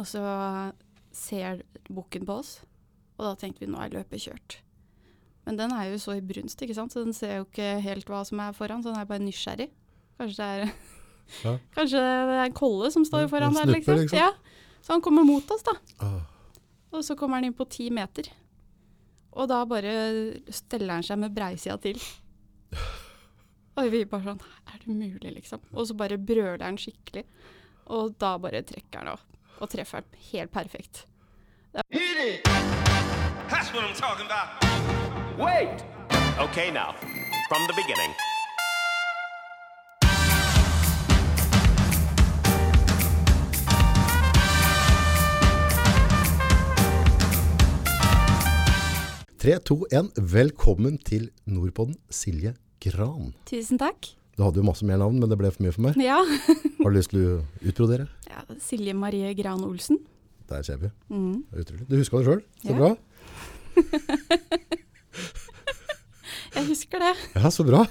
Og så ser bukken på oss, og da tenkte vi nå er løpet kjørt. Men den er jo så i brunst, ikke sant? så den ser jo ikke helt hva som er foran, så den er bare nysgjerrig. Kanskje det er, Ja. Kanskje det er en kolle som står foran der, liksom. liksom. Ja. Så han kommer mot oss, da. Ah, Og så kommer han inn på ti meter. Og da bare steller han seg med breisida til. Og vi bare sånn Er det mulig, liksom? Og så bare brøler han skikkelig. Og da bare trekker han av. Og treffer han helt perfekt. Hit it! That's what I'm talking about. Wait! Okay, now, from the beginning. Tre, to, én. Velkommen til Nordpodden, Silje Gran. Tusen takk. Du hadde jo masse mer navn, men det ble for mye for meg. Ja. Har du lyst til å utbrodere? ja Silje Marie Gran Olsen. Der ser vi. Mm. Utrolig. Du huska det sjøl? Så Ja. bra. Jeg husker det. Ja, så bra.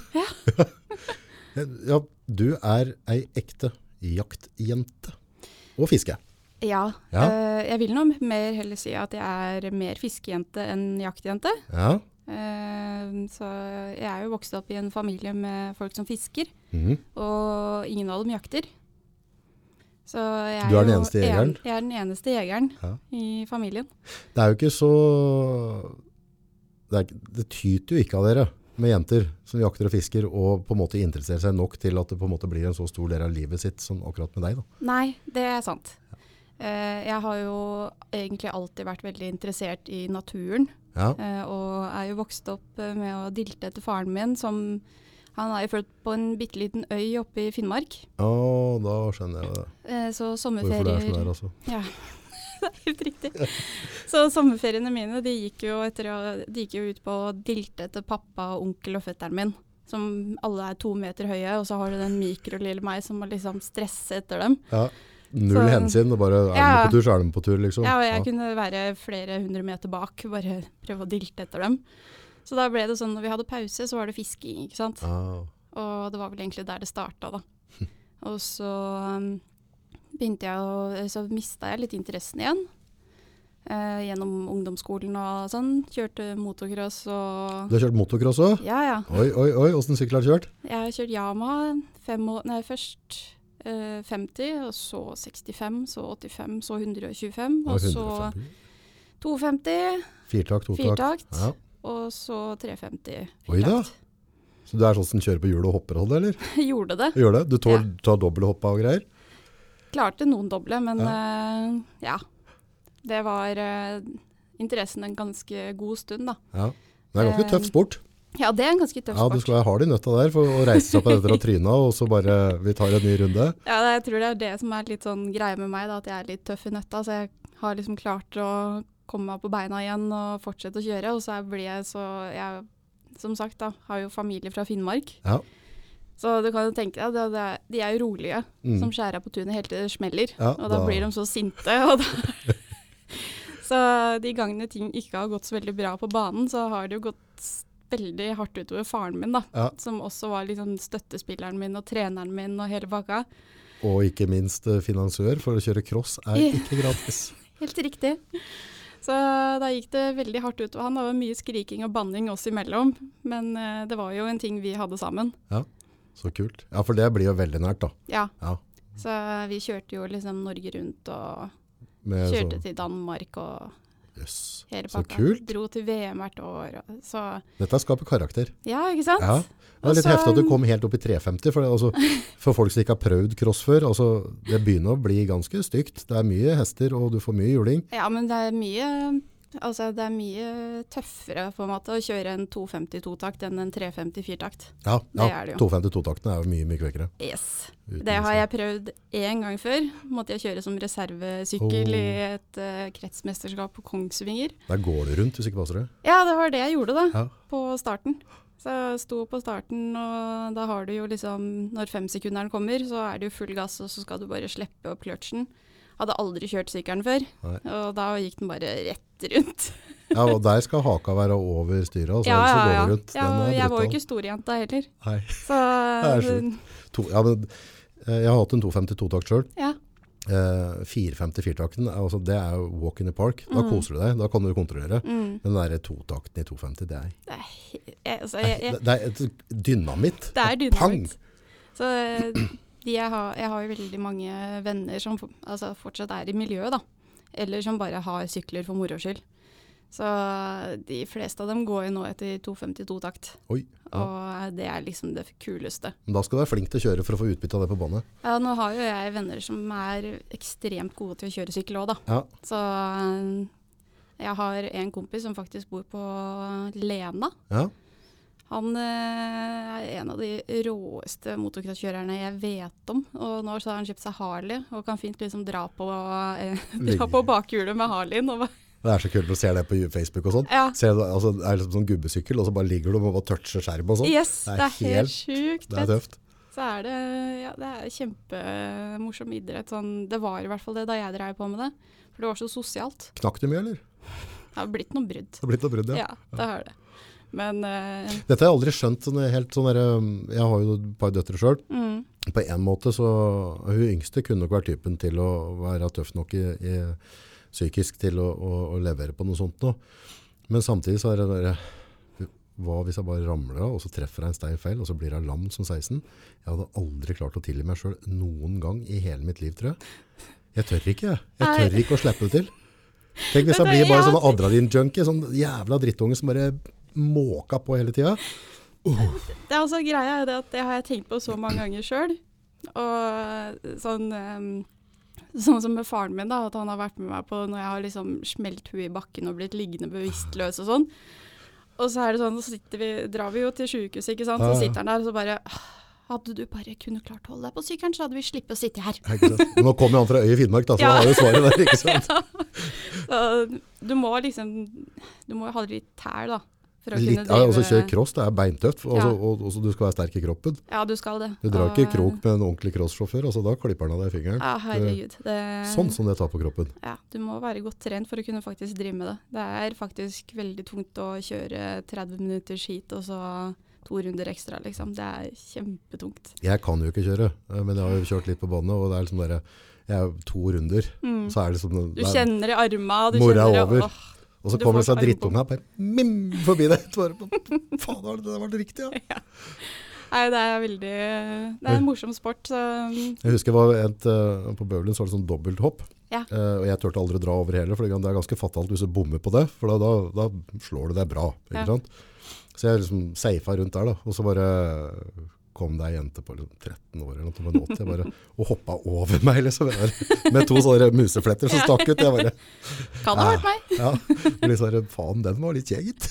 ja, du er ei ekte jaktjente. Og fiske. Ja. Ja. eh, jeg vil nå mer heller si at jeg er mer fiskejente enn jaktjente. Ja. Eh, så jeg er jo vokst opp i en familie med folk som fisker, Mhm. og ingen av dem jakter. Så jeg Du er den eneste jegeren? En, jeg er den eneste jegeren Ja. i familien. Det er jo ikke så det, er, det tyter jo ikke av dere med jenter som jakter og fisker og på en måte interesserer seg nok til at det på en måte blir en så stor del av livet sitt som akkurat med deg. da. Nei, det er sant. Ja. jeg har jo egentlig alltid vært veldig interessert i naturen, Ja. eh, og er jo vokst opp eh, med å dilte etter faren min, som han er jo født på en bitte liten øy oppe i Finnmark. Å, da skjønner jeg det. Eh, så Hvorfor det er sånn her, altså. Ja, det er helt riktig. Så sommerferiene mine de gikk, jo etter de gikk jo ut på å dilte etter pappa, og onkel og fetteren min. Som alle er to meter høye, og så har du den mikrolille meg som må liksom stresse etter dem. Ja. Null Så- hensyn. og Bare er de Ja. på tur, så er de på tur, liksom. Ja, og jeg kunne være flere hundre meter bak, bare prøve å dilte etter dem. Så da ble det sånn, når vi hadde pause, så var det fisking, ikke sant. Ah. Og det var vel egentlig der det starta, da. Og så um, begynte jeg å Så mista jeg litt interessen igjen. Uh, gjennom ungdomsskolen og sånn. Kjørte motocross og Du har kjørt motocross òg? Ja, ja. Oi, oi, oi. Åssen sykkel har du kjørt? Jeg har kjørt Yama fem år Nei, først eh, 50, og så 65, så 85, så 125, og så 250, Firtakt, totakt. Ja. og så 350 Firtakt. Oi da. Så du er sånn som kjører på hjulet og hopper det, eller? Gjorde det. Gjorde det? Du tål, tar dobbelthopp og greier? Klarte noen doble, men eh, ja. Det var uh, interessen en ganske god stund, da. Ja. Det er ganske Eh, tøff sport. Ja, det er en ganske tøff sport. Ja, du skal være hard i nøtta der for å reise seg opp etter å ha tryna, og så bare vi tar en ny runde. Ja, det- jeg tror det er det som er litt sånn greie med meg, da, at jeg er litt tøff i nøtta. Så jeg har liksom klart å komme meg på beina igjen og fortsette å kjøre. Og så blir jeg så Jeg, som sagt, da, har jo familie fra Finnmark. Ja. Så du kan jo tenke deg, det, det, er- de er jo rolige, Mm. som skjærer på tunet helt til det smeller. Ja, og da, da- blir de så sinte. Og da så de gangene ting ikke har gått så veldig bra på banen, så har det jo gått veldig hardt utover faren min, da. Ja. Som også var liksom støttespilleren min og treneren min og hele baka. Og ikke minst eh, finansiør, for å kjøre cross er ikke gratis. Helt riktig. Så da gikk det veldig hardt utover han. Det var mye skriking og banning oss imellom. Men eh, det var jo en ting vi hadde sammen. Ja, Så kult. Ja, for det blir jo veldig nært, da. Ja. Ja. Så vi kjørte jo liksom Norge rundt og Med kjørte så, til Danmark og Jøss, hele så kult. Dro til VM hvert år. Så Dette skaper karakter. ja, ikke sant? Ja. Det er litt Også, heftig at du kom helt opp i 350, for, det, altså, for folk som ikke har prøvd cross før. Altså, det begynner å bli ganske stygt. Det er mye hester, og du får mye juling. Ja, men det er mye Altså, det er mye tøffere måte å kjøre en 252-takt enn en 354-takt. Ja, ja er det jo. 252-takten er jo mye, mye kvekkere. Yes. Det har jeg prøvd én gang før. Måtte jeg kjøre som reservesykkel Oh. i et uh, kretsmesterskap på Kongsvinger. Der går du rundt, hvis ikke passer det. Ja, det var det jeg gjorde da, Ja. på starten. Så jeg sto på starten, og da har du jo liksom Når femsekunderen kommer, så er det jo full gass, og så skal du bare slippe opp kløtsjen. Hadde aldri kjørt sykkelen før, Nei. og da gikk den bare rett rundt. Ja, og der skal haka være over styret, altså, ja, ellers så ja, går ja. det rundt. ja er jeg var jo ikke storjenta heller. Nei, Så Det er sjukt. ja, men, eh, jeg har hatt en 252-takt sjøl. Ja. Eh, 450 firtakten, er altså, det er jo walk in the park. Da Mm. koser du deg, da kan du kontrollere. Mm. Men den totakten i 250, det er, Det er, altså, jeg, jeg, det, det er dynamitt. Det er Pang! dynamitt. Så eh, de jeg, har, jeg har jo veldig mange venner som altså, fortsatt er i miljøet, da. Eller som bare har sykler for moro skyld. Så de fleste av dem går jo nå etter 252-takt. Oi, ja. Og det er liksom det kuleste. Men da skal du være flink til å kjøre for å få utbytte av det på bane. Ja, nå har jo jeg venner som er ekstremt gode til å kjøre sykkel òg, da. Ja, Så eh, jeg har en kompis som faktisk bor på Lena. ja. Han eh, er en av de råeste motocrosskjørerne jeg vet om. Og nå så har han kjøpt seg Harley og kan fint liksom dra på, eh, dra på bakhjulet med Harleyen. Det er så kult å se det på Facebook og sånn. ja, Ser altså, det er liksom sånn gubbesykkel, og så bare ligger du og bare toucher skjerm og sånn. yes, det er det er helt helt- sjukt Det er tøft. Så er det, ja, det er kjempemorsom idrett. Sånn, det var i hvert fall det da jeg drev på med det. For det var så sosialt. Knakk du mye, eller? Det har blitt noen brudd. Det har blitt noen brudd, ja. Ja, det har det. Men uh, Dette har jeg aldri skjønt. Sånn, helt sånn der, um, jeg har jo et par døtre sjøl. mm, På en måte så Hun yngste kunne nok vært typen til å være tøff nok i, i, psykisk til å, å, å levere på noe sånt noe. Men samtidig så er det bare Hva hvis jeg bare ramler av, og så treffer jeg en stein feil, og så blir jeg lam som 16? Jeg hadde aldri klart å tilgi meg sjøl noen gang i hele mitt liv, tror jeg. Jeg tør ikke, jeg. Tør ikke å slippe det til. Tenk hvis jeg blir bare sånn adrenalin-junkie, sånn jævla drittunge som bare måka på hele tida. Det er også greia er det at det har jeg tenkt på så mange ganger sjøl. Og sånn ehm, Sånn som med faren min, da, at han har vært med meg på når jeg har liksom smelt huet i bakken og blitt liggende bevisstløs og sånn. Og så er det sånn, så sitter vi, drar vi jo til sjukehuset, ikke sant. Så sitter han der og så bare «Ah, Hadde du bare kunnet klart å holde deg på sykkelen, så hadde vi sluppet å sitte her. Men Nå kommer han fra Øye Finnmark, da, så Ja. han har jo svaret der. ikke sant? Så du må liksom Du må jo ha litt tæl, da. Litt, ja, altså Kjør cross, det er beintøft. og Ja. så- og, og du skal være sterk i kroppen. Ja, du skal det. Du drar ikke krok med en ordentlig crosssjåfør, altså da klipper han av deg fingeren. Ja, herregud. Det, Sånn som det tar på kroppen. Ja, du må være godt trent for å kunne faktisk drive med det. Det er faktisk veldig tungt å kjøre 30 minutters heat og så to runder ekstra, liksom. Det er kjempetungt. Jeg kan jo ikke kjøre, eh, men jeg har jo kjørt litt på bane, og det er liksom der, jeg er to runder, Mm. så er det liksom... Du kjenner i arma, du kjenner er over. Åh, og så du kommer det får seg drittunga bare mim, forbi deg. Faen, har det vært riktig, ja? Nei, det er veldig Det er en morsom sport. Så Jeg husker det var et, eh, på Bøvlen så var det sånn dobbelthopp. Ja. Uh, og jeg turte aldri å dra over heller, for det er ganske fatalt hvis du bommer på det. For da, da, da slår du deg bra. Ikke Ja. sant? Så jeg liksom safa rundt der, da. Og så bare kom det ei jente på liksom 13 år eller noe, 80, bare, og hoppa over meg, liksom. Med to sånne musefletter som stakk ut. Jeg bare kan ha vært meg. Ja. liksom, faen, den var litt kjeget.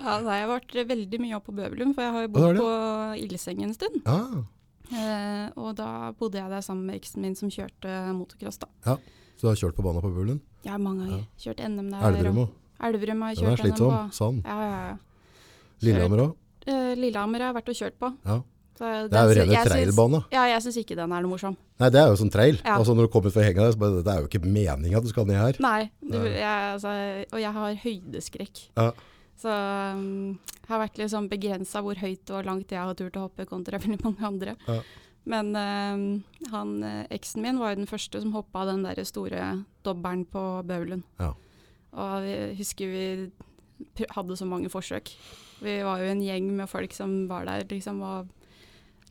Ja, nei, jeg har vært veldig mye oppe på Bøvelum, for jeg har jo Ja, bodd er på Ildseng en stund. Ja. Eh, og da bodde jeg der sammen med eksen min som kjørte motocross, da. Ja, Så du har kjørt på banen på Bøvelum? Ja, mange ganger. Kjørt NM der. Elverum òg? Elverum har jeg Den er kjørt NM slitsom. på. Sand. Ja, ja, ja. Lillehammer òg? Eh, jeg har vært og kjørt på. Ja. Så Det er jo rene trailbane. Ja, jeg syns ikke den er noe morsom. Nei, det er jo sånn trail. Ja. Altså Når du kommer fra henga så bare, det er jo ikke meninga at du skal ned her. Nei, du, jeg, altså, og jeg har høydeskrekk. Ja. Så um, jeg har vært litt sånn begrensa hvor høyt og langt jeg har turt å hoppe kontra veldig mange andre. Ja. Men um, han, eh, eksen min var jo den første som hoppa den der store dobbelen på Baulen. Ja. Og jeg husker vi hadde så mange forsøk. Vi var jo en gjeng med folk som var der liksom og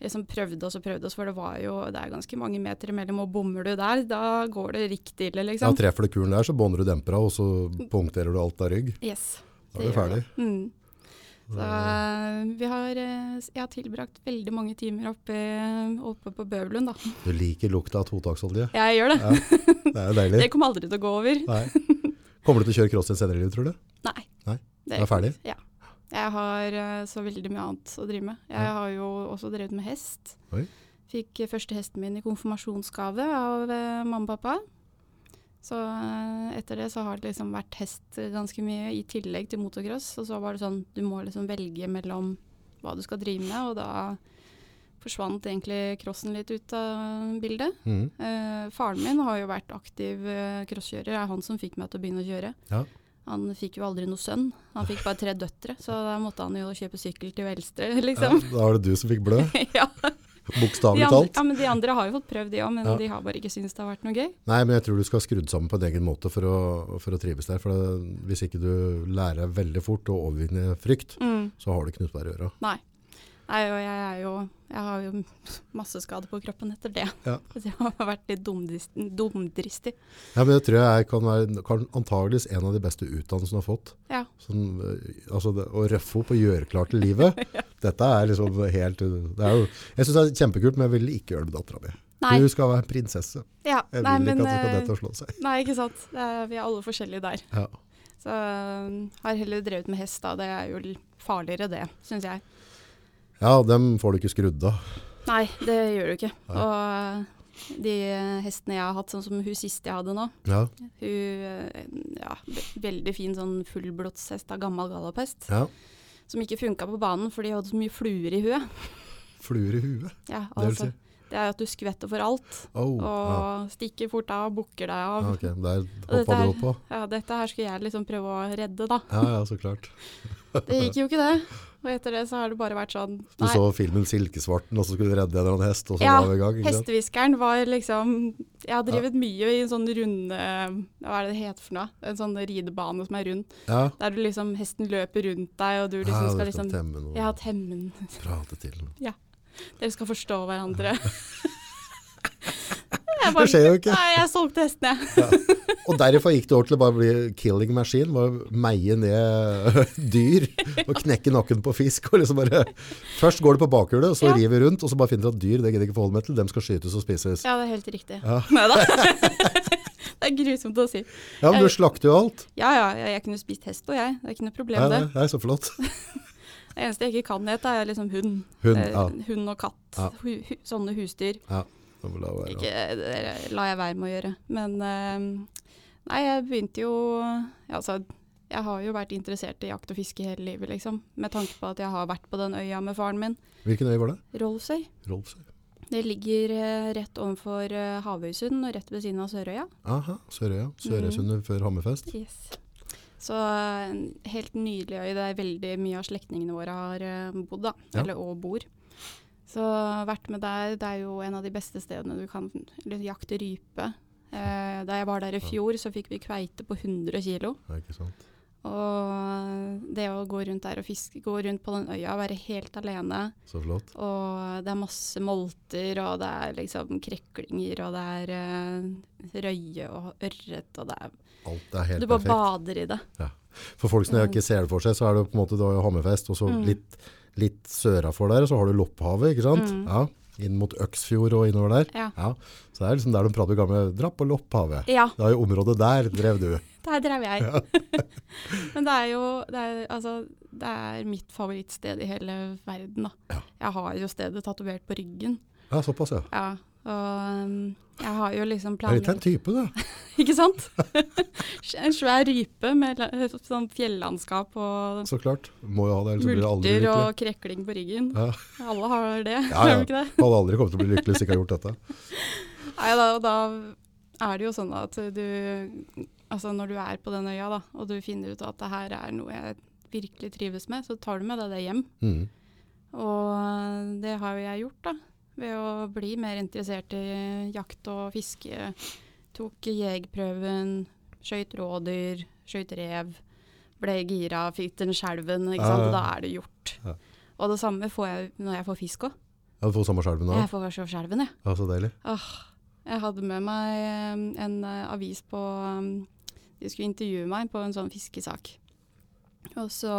liksom prøvde oss og prøvde oss, for det var jo det er ganske mange meter imellom, og bommer du der, da går det riktig ille, liksom. Ja. Treffer du kulen der, så bånder du dempera, og så punkterer du alt av rygg. Yes. Da er du ferdig. det. Mm. Så eh, vi har, eh, jeg har tilbrakt veldig mange timer oppe, oppe på Bøvlund, da. Du liker lukta av totaksolje. Jeg gjør det. Ja, det er jo deilig. Det kommer aldri til å gå over. Nei. Kommer du til å kjøre cross i senere i livet, tror du? Nei. Nei, Det er ferdig? Ja. Jeg har eh, så veldig mye annet å drive med. Jeg Ja. har jo også drevet med hest. Oi. Fikk eh, første hesten min i konfirmasjonsgave av eh, mamma og pappa. Så etter det så har det liksom vært hest ganske mye i tillegg til motocross. Og så var det sånn, du må liksom velge mellom hva du skal drive med, og da forsvant egentlig crossen litt ut av bildet. Mm. Eh, faren min har jo vært aktiv uh, crosskjører, det er han som fikk meg til å begynne å kjøre. Ja. Han fikk jo aldri noe sønn, han fikk bare tre døtre, så da måtte han jo kjøpe sykkel til Ja, liksom. da var det du som fikk blø. Ja. Bokstavelig talt. ja, men de andre har jo fått prøvd, de òg, men Ja. de har bare ikke syntes det har vært noe gøy. Nei, men jeg tror du skal ha skrudd sammen på en egen måte for å, for å trives der. For det, hvis ikke du lærer veldig fort å overvinne frykt, så har du ikke noe å gjøre. Nei. Nei, og jeg er jo Jeg har jo masse skade på kroppen etter det. Ja. Så jeg har vært litt dumdristig. Ja, men det tror jeg kan være kan antageligvis en av de beste utdannelsene du har fått. Ja. Sånn, eh, altså det, å røffe opp og gjøre klart til livet, dette er liksom helt det er jo, Jeg syns det er kjempekult, men jeg vil ikke gjøre det med dattera mi. Nei. Hun skal være prinsesse. Ja, Jeg nei, vil men ikke at du skal eh, dette og slå seg. Nei, ikke sant. Er, vi er alle forskjellige der. Ja. Så har heller drevet med hest, da. Det er jo farligere, det, syns jeg. Ja, dem får du ikke skrudd av. Nei, det gjør du ikke. Nei. Og øh, de hestene jeg har hatt, sånn som hun siste jeg hadde nå, Ja, hun øh, ja, veldig fin sånn fullblodshest av gammel galopphest, ja. som ikke funka på banen fordi hun hadde så mye fluer i huet. Fluer i huet. Ja, Det altså, si. det er at du skvetter for alt, Oh, og ja. stikker fort av, og bukker deg av. Ja, ok, der hoppa du opp på. Ja, dette her skulle jeg liksom prøve å redde, da. Ja, ja, så klart. Det gikk jo ikke det. Og etter det så har det bare vært sånn Du så filmen 'Silkesvarten', og så skulle du redde en eller annen hest, og så Ja, var vi i gang. Ja? Hestehviskeren var liksom Jeg har drevet mye i en sånn runde Hva er det det heter for noe? En sånn ridebane som er rund. Ja, Der du liksom hesten løper rundt deg, og du liksom ja, skal liksom temme noe, Ja, temmen. prate til noe. Dere skal forstå hverandre. Jeg Det skjer jo ikke. Nei, jeg solgte hesten, jeg. Og derfor gikk det over til å bare bli killing machine, bare meie ned dyr og knekke nakken på fisk. Liksom bare, først går det på bakhjulet, så Ja. river rundt, og så bare finner du at dyr, det gidder ikke forholde meg til, dem skal skytes og spises. Ja, det er helt riktig. Ja. Nei da. Det er grusomt å si. Ja, men du slakter jo alt. Ja ja, jeg kunne spist hest og jeg. Det er ikke noe problem, Nei, det. nei, så flott. Det eneste jeg ikke kan hete, er liksom hund. Hund, Eh, ja. hund og katt. Ja. Hu, hu, sånne husdyr. Ja, det må la være. Ikke, det la jeg være med å gjøre. Men eh, nei, jeg begynte jo altså, Jeg har jo vært interessert i jakt og fiske hele livet, liksom. Med tanke på at jeg har vært på den øya med faren min. Hvilken øy var det? Rolfsøy. Rolfsøy. Det ligger eh, rett overfor Havøysund og rett ved siden av Sørøya. Aha, Sørøya. Sørøysundet mm. før Hammerfest. Yes. Så eh, en helt nydelig øy der veldig mye av slektningene våre har eh, bodd, da. Ja. Eller og bor. Så vært med der. Det er jo en av de beste stedene du kan jakte rype. Eh, da jeg var der i fjor, så fikk vi kveite på 100 kilo. Ja, ikke sant? Og det å gå rundt der og fiske, gå rundt på den øya, være helt alene, Så flott. og det er masse molter, og det er liksom kreklinger, og det er eh, røye og ørret, og det er Alt er helt perfekt. Du bare perfekt. bader i det. Ja. For folk som ikke ser det for seg, så er det på en måte da Hammerfest, og så Mm. Litt, sørafor der, så har du Lopphavet, ikke sant? Mm. Ja, inn mot Øksfjord og innover der. Ja. Ja, så det er liksom der de prater gamle, dra på Lopphavet. Ja, Det er jo området der drev du. der drev jeg. Men det er jo det er, altså, det er mitt favorittsted i hele verden. Da. Jeg har jo stedet tatovert på ryggen. Ja, såpass ja. Ja, og um, jeg har jo liksom Det er litt en type da. Ikke sant? en svær rype med sånn fjellandskap og Så klart. Må jo ha det, ellers blir det aldri multer og krekling på ryggen. Ja, Alle har det, Ja, ja. ikke det? hadde aldri kommet til å bli lykkelig hvis ikke har gjort dette. Nei, da, da er det jo sånn at du Altså når du er på den øya, da, og du finner ut at det her er noe jeg virkelig trives med, så tar du med deg det hjem. Mm. Og det har jo jeg gjort, da. Ved å bli mer interessert i jakt og fiske. Tok jegerprøven, skøyt rådyr, skøyt rev. Ble gira, fikk den skjelven, ikke sant. Ja, ja. Og da er det gjort. Ja. Og det samme får jeg når jeg får fisk òg. Ja, du får samme skjelven òg? Jeg får så skjelven, jeg. Ja, så deilig. Åh, jeg hadde med meg eh, en eh, avis på um, De skulle intervjue meg på en sånn fiskesak. Og så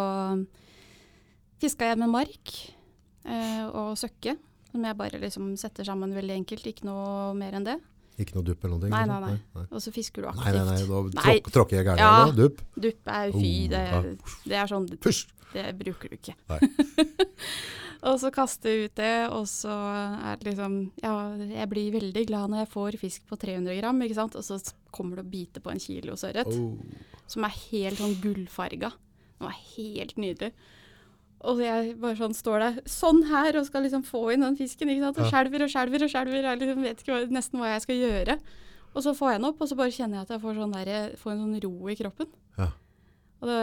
fiska jeg med mark eh, og søkke, som jeg bare liksom setter sammen veldig enkelt. Ikke noe mer enn det. Ikke noe dupp eller noe? Nei, nei, nei, nei. Og så fisker du aktivt. Nei, nei, nei, da tråk, tråkker jeg gærent Ja. Dupp. Dupp er fy. Oh, Det, det er sånn! Det bruker du ikke. Nei. og så kaste ut det, og så er det liksom Ja, jeg blir veldig glad når jeg får fisk på 300 gram, ikke sant. Og så kommer det å bite på en kilo sørret, Oh. som er helt sånn gullfarga. Den var helt nydelig. Og jeg bare sånn står der sånn her og skal liksom få inn den fisken. ikke sant? Og skjelver og skjelver og skjelver. Jeg liksom vet ikke hva, nesten hva jeg skal gjøre. Og så får jeg den opp, og så bare kjenner jeg at jeg får, sånn der, får en sånn ro i kroppen. Ja. Og det,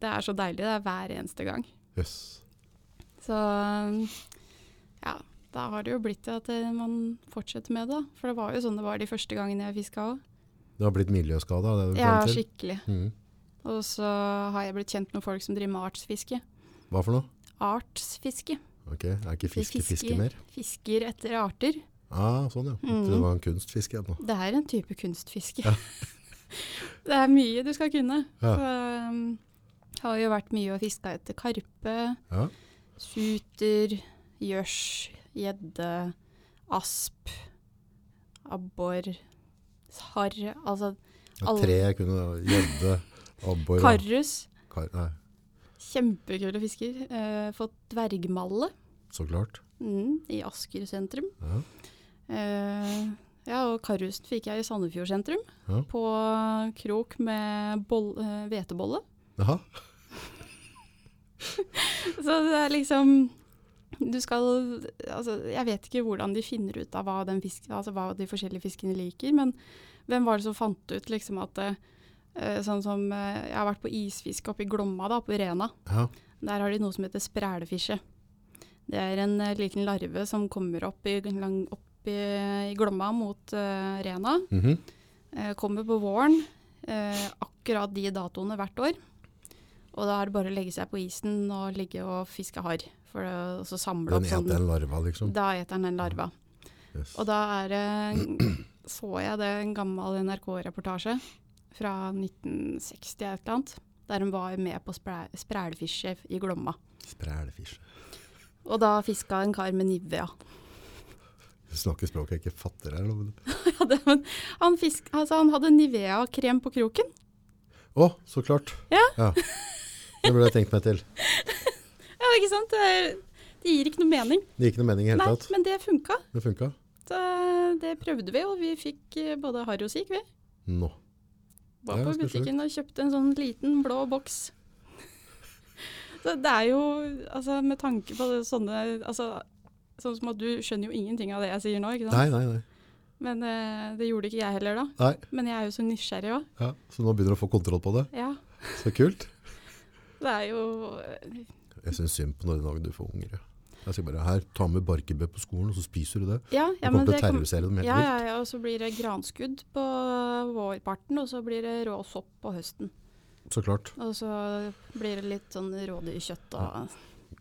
det er så deilig. Det er hver eneste gang. Yes. Så ja. da har det jo blitt at eh, man fortsetter med det. For det var jo sånn det var de første gangene jeg fiska òg. Du har blitt miljøskada? Ja, skikkelig. Mm. Og så har jeg blitt kjent med folk som driver med artsfiske. Hva for noe? Artsfiske. Ok, Er ikke fiske fisker- fiske mer? Fisker etter arter. Ah, sånn ja. Jeg trodde Det var en kunstfiske. jeg, nå. Det er en type kunstfiske. det er mye du skal kunne. Ja. Så, um, har jo vært mye og fiska etter karpe, Ja. suter, gjørs, gjedde, asp, abbor, harr Altså Alle- Tre kunne gjedde, abbor karrus. kar... Nei, Kjempekule fisker. Eh, fått dvergmalle så klart. mm, i Asker sentrum. Ja. Eh, ja, og karrusen fikk jeg i Sandefjord sentrum. Ja. På krok med eh, hvetebolle. Jaha. Så det er liksom Du skal Altså, jeg vet ikke hvordan de finner ut av hva, den fisk, altså hva de forskjellige fiskene liker, men hvem var det som fant ut liksom at eh, Sånn som eh, Jeg har vært på isfiske oppe i Glomma, da, på Rena. Ja. Der har de noe som heter sprælefisje. Det er en eh, liten larve som kommer opp i, lang, opp i, i Glomma mot uh, Rena. Mhm. Eh, kommer på våren, eh, akkurat de datoene hvert år. Og da er det bare å legge seg på isen og ligge og fiske harr. For det, og så samle Den opp sånn. eter en larva, liksom. Da eter den den larva. Yes. Og da er det Så jeg det en gammel NRK-reportasje fra 1960 et eller annet. Der hun var med på spræ- sprælfiske i Glomma. Sprælfisk. Og da fiska en kar med Nivea. Du snakker språket jeg ikke fatter her. Ja, det- men han, fisk, altså han hadde Nivea-krem på kroken. Å, så klart. Ja. Det burde jeg tenkt meg til. Ja, ikke sant? Det, er- det gir ikke noe mening. Det gir ikke noe mening i hele tatt. men det funka. Det funka. Så det prøvde vi, og vi fikk eh, både harr og sik, vi. Nå. Var på butikken og kjøpte en sånn liten blå boks. Så det er jo, altså med tanke på det, sånne altså, Sånn som at du skjønner jo ingenting av det jeg sier nå, ikke sant? Nei, nei, nei. Men uh, det gjorde ikke jeg heller da. nei. Men jeg er jo så nysgjerrig òg. Ja, så nå begynner du å få kontroll på det. Ja. Så kult. Det er jo eh, Jeg syns synd på når du får unger. ja. Jeg sier bare her, ta med barkebø på skolen, og så spiser du det. Ja, Du kommer til å terrorisere dem helt ja, vilt. ja, ja, og så blir det granskudd på vårparten, og så blir det rå sopp på høsten. Så klart. Og så blir det litt sånn rådyrkjøtt og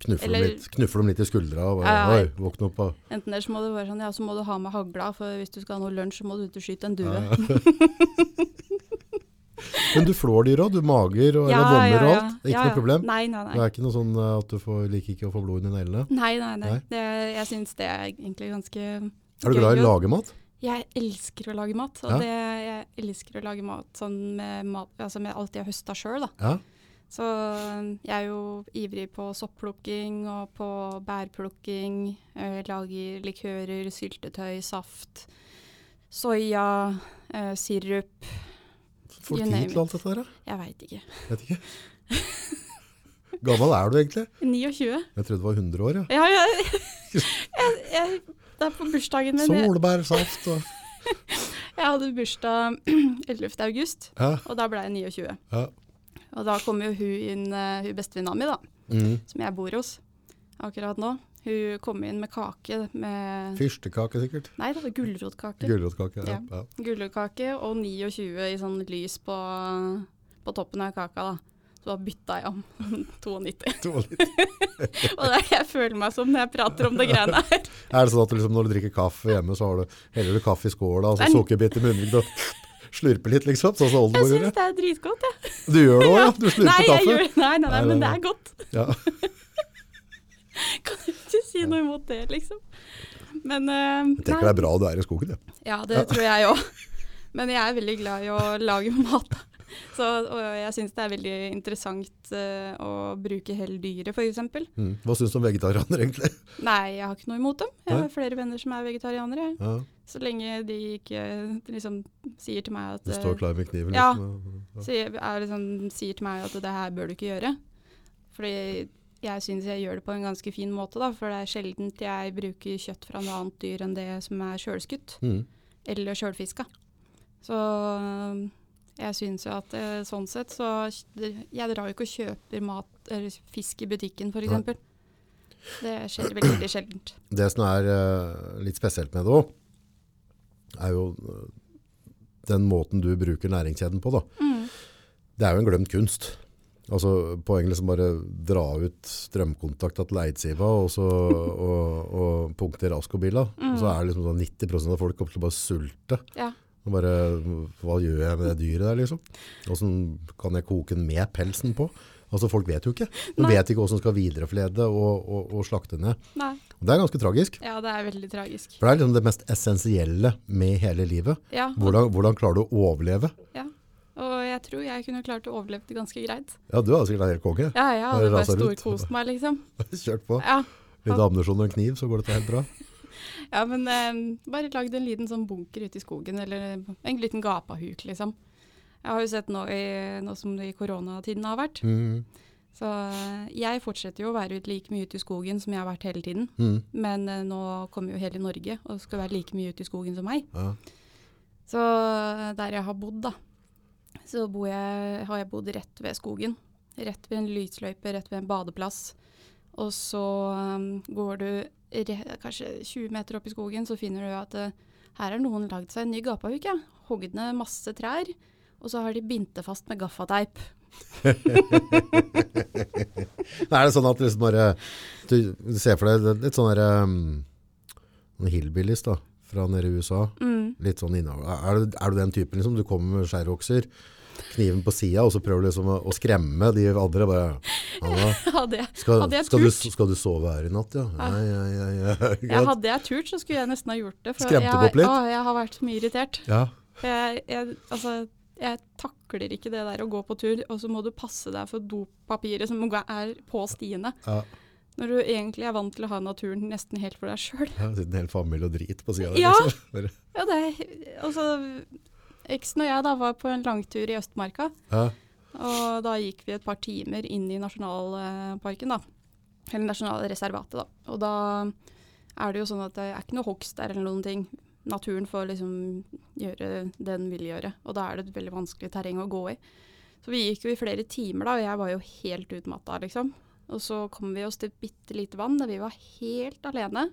Knuffer, Eller- dem litt, knuffer dem litt i skuldra. Og bare, Ja, ja. Oi, våkne opp. Og, Enten eller så må det være sånn, ja, så må du ha med hagla, for hvis du skal ha noe lunsj, så må du ut og skyte en due. Ja. Men du flår dyra, du mager og, eller vommer og alt. Det er ikke Ja, noe problem. Nei, nei, nei. Det er ikke noe sånn eh, at du får, liker ikke å få blod under neglene. Nei, nei, nei. Det, jeg syns det er egentlig ganske Er du glad i å lage mat? Jeg elsker å lage mat. Og Ja. det, jeg elsker å lage mat sånn med, mat, altså med alt jeg har høsta sjøl, da. Ja. Så jeg er jo ivrig på sopplukking og på bærplukking. Jeg lager likører, syltetøy, saft, soya, eh, sirup. Får du tid til alt dette der? Jeg veit ikke. Vet ikke. Gammel er du egentlig? 29. Jeg trodde du var 100 år, ja. Ja, jeg, jeg, jeg, det er på bursdagen min. Solbærsaft og jeg hadde bursdag 11. august, Ja. og da ble jeg 29. ja. Og da kom jo hun inn, eh, hun bestevenninna mi, da, Mm. som jeg bor hos akkurat nå. Hun kom inn med kake med Fyrstekake sikkert. Nei, det var gulrotkake. Gulrotkake. Ja. Ja. Ja. Gulrotkake og 29 i sånn lys på, på toppen av kaka, da. Så da bytta jeg om 92. Det var litt- Og det er jeg føler meg som når jeg prater om det greiene her. Er det sånn at du liksom, når du drikker kaffe hjemme, så har du, heller du kaffe i skåla, og så Nei. sukkerbit i munnen, og slurper litt, liksom? Sånn som Jeg oldemor syns det er dritgodt, jeg. Du gjør det òg, ja? Du Nei, slurper jeg kaffe? gjør, nei, nei, nei, Nei, men det er godt. Ja. Kan du ikke si noe imot det, liksom. Men uh, Jeg tenker det er bra du er i skogen, ja. Ja, det tror jeg òg. Men jeg er veldig glad i å lage mat. Så, og jeg syns det er veldig interessant uh, å bruke hele dyret, f.eks. Mm. Hva syns du om vegetarianere, egentlig? Nei, jeg har ikke noe imot dem. Jeg har flere venner som er vegetarianere. Ja. Så lenge de ikke liksom sier til meg at Du står eh, klar med kniven, Ja. ja. sier, er liksom, sier til meg at det her bør du ikke gjøre. Fordi jeg syns jeg gjør det på en ganske fin måte, da. For det er sjelden jeg bruker kjøtt fra noe annet dyr enn det som er sjølskutt. Mm. Eller sjølfiska. Så øh, jeg syns jo at øh, sånn sett så Jeg drar jo ikke og kjøper mat eller fisk i butikken, f.eks. Det skjer veldig sjeldent. Det som er eh, litt spesielt med det òg, er jo den måten du bruker næringskjeden på. Da. Det er jo en glemt kunst. Altså Poenget liksom bare dra ut strømkontakta til Eidsiva og, så, og, og punkter Askobila. Mm. så er det liksom sånn 90% av folk kommer til å bare sulte. Ja. Og bare, hva gjør jeg med det dyret der, liksom? Hvordan kan jeg koke den med pelsen på? Altså, folk vet jo ikke. De Nei. vet ikke hvordan de skal videreflede og, og, og slakte ned. Nei. Det er ganske tragisk. Ja, det er veldig tragisk. For det er liksom det mest essensielle med hele livet. Ja, Hvordan, hvordan klarer du å overleve? ja. Og jeg tror jeg kunne klart å overleve det ganske greit. Ja, du hadde sikkert vært helt konge. Ja, jeg hadde bare ut. storkost meg, liksom. Kjørt på. Ja, Litt ammunisjon og en kniv, så går dette helt bra. ja men eh, bare lagd en liten sånn bunker ute i skogen, eller en liten gapahuk, liksom. Jeg har jo sett nå, i, nå som det i koronatiden har vært. Mm, Så eh, jeg fortsetter jo å være ute like mye ute i skogen som jeg har vært hele tiden. mm, Men eh, nå kommer jo hele Norge og skal være like mye ute i skogen som meg. ja. Så eh, der jeg har bodd, da, så jeg, har jeg bodd rett ved skogen. Rett ved en lysløype, rett ved en badeplass. Og så um, går du rett, kanskje 20 meter opp i skogen, så finner du at uh, her har noen lagd seg en ny gapahuk. Ja. Hogd ned masse trær, og så har de bindt det fast med gaffateip. Er det sånn at liksom bare Du, ser for deg litt sånn um, sånn hillbillies da, fra nede i USA. Mm. Litt sånn innover. Er du, er du den typen liksom? Du kommer med skjærokser, kniven på sida, og så prøver du liksom å, å skremme de andre. Bare, «Anna, Hadde, jeg, skal, hadde jeg skal, du, turt, skal du sove her i natt, ja? Ja. Ja, ja, ja. ja. Ikke hadde jeg turt, så skulle jeg nesten ha gjort det. Skremte jeg, du opp litt? Å, jeg har vært mye irritert. ja. Jeg, jeg, altså, jeg takler ikke det der å gå på tur, og så må du passe deg for dopapiret som er på stiene. Ja. Når du egentlig er vant til å ha naturen nesten helt for deg sjøl. Ja, sitter en hel familie og drit på sida Ja. Liksom. Ja, det altså, Eksen og jeg da var på en langtur i Østmarka, ja. og da gikk vi et par timer inn i nasjonalparken, da. Eller nasjonalreservatet, da. Og da er det jo sånn at det er ikke noe hogst der eller noen ting. Naturen får liksom gjøre det den vil gjøre, og da er det et veldig vanskelig terreng å gå i. Så vi gikk jo i flere timer da, og jeg var jo helt utmatta, liksom. Og så kom vi oss til bitte lite vann der vi var helt alene.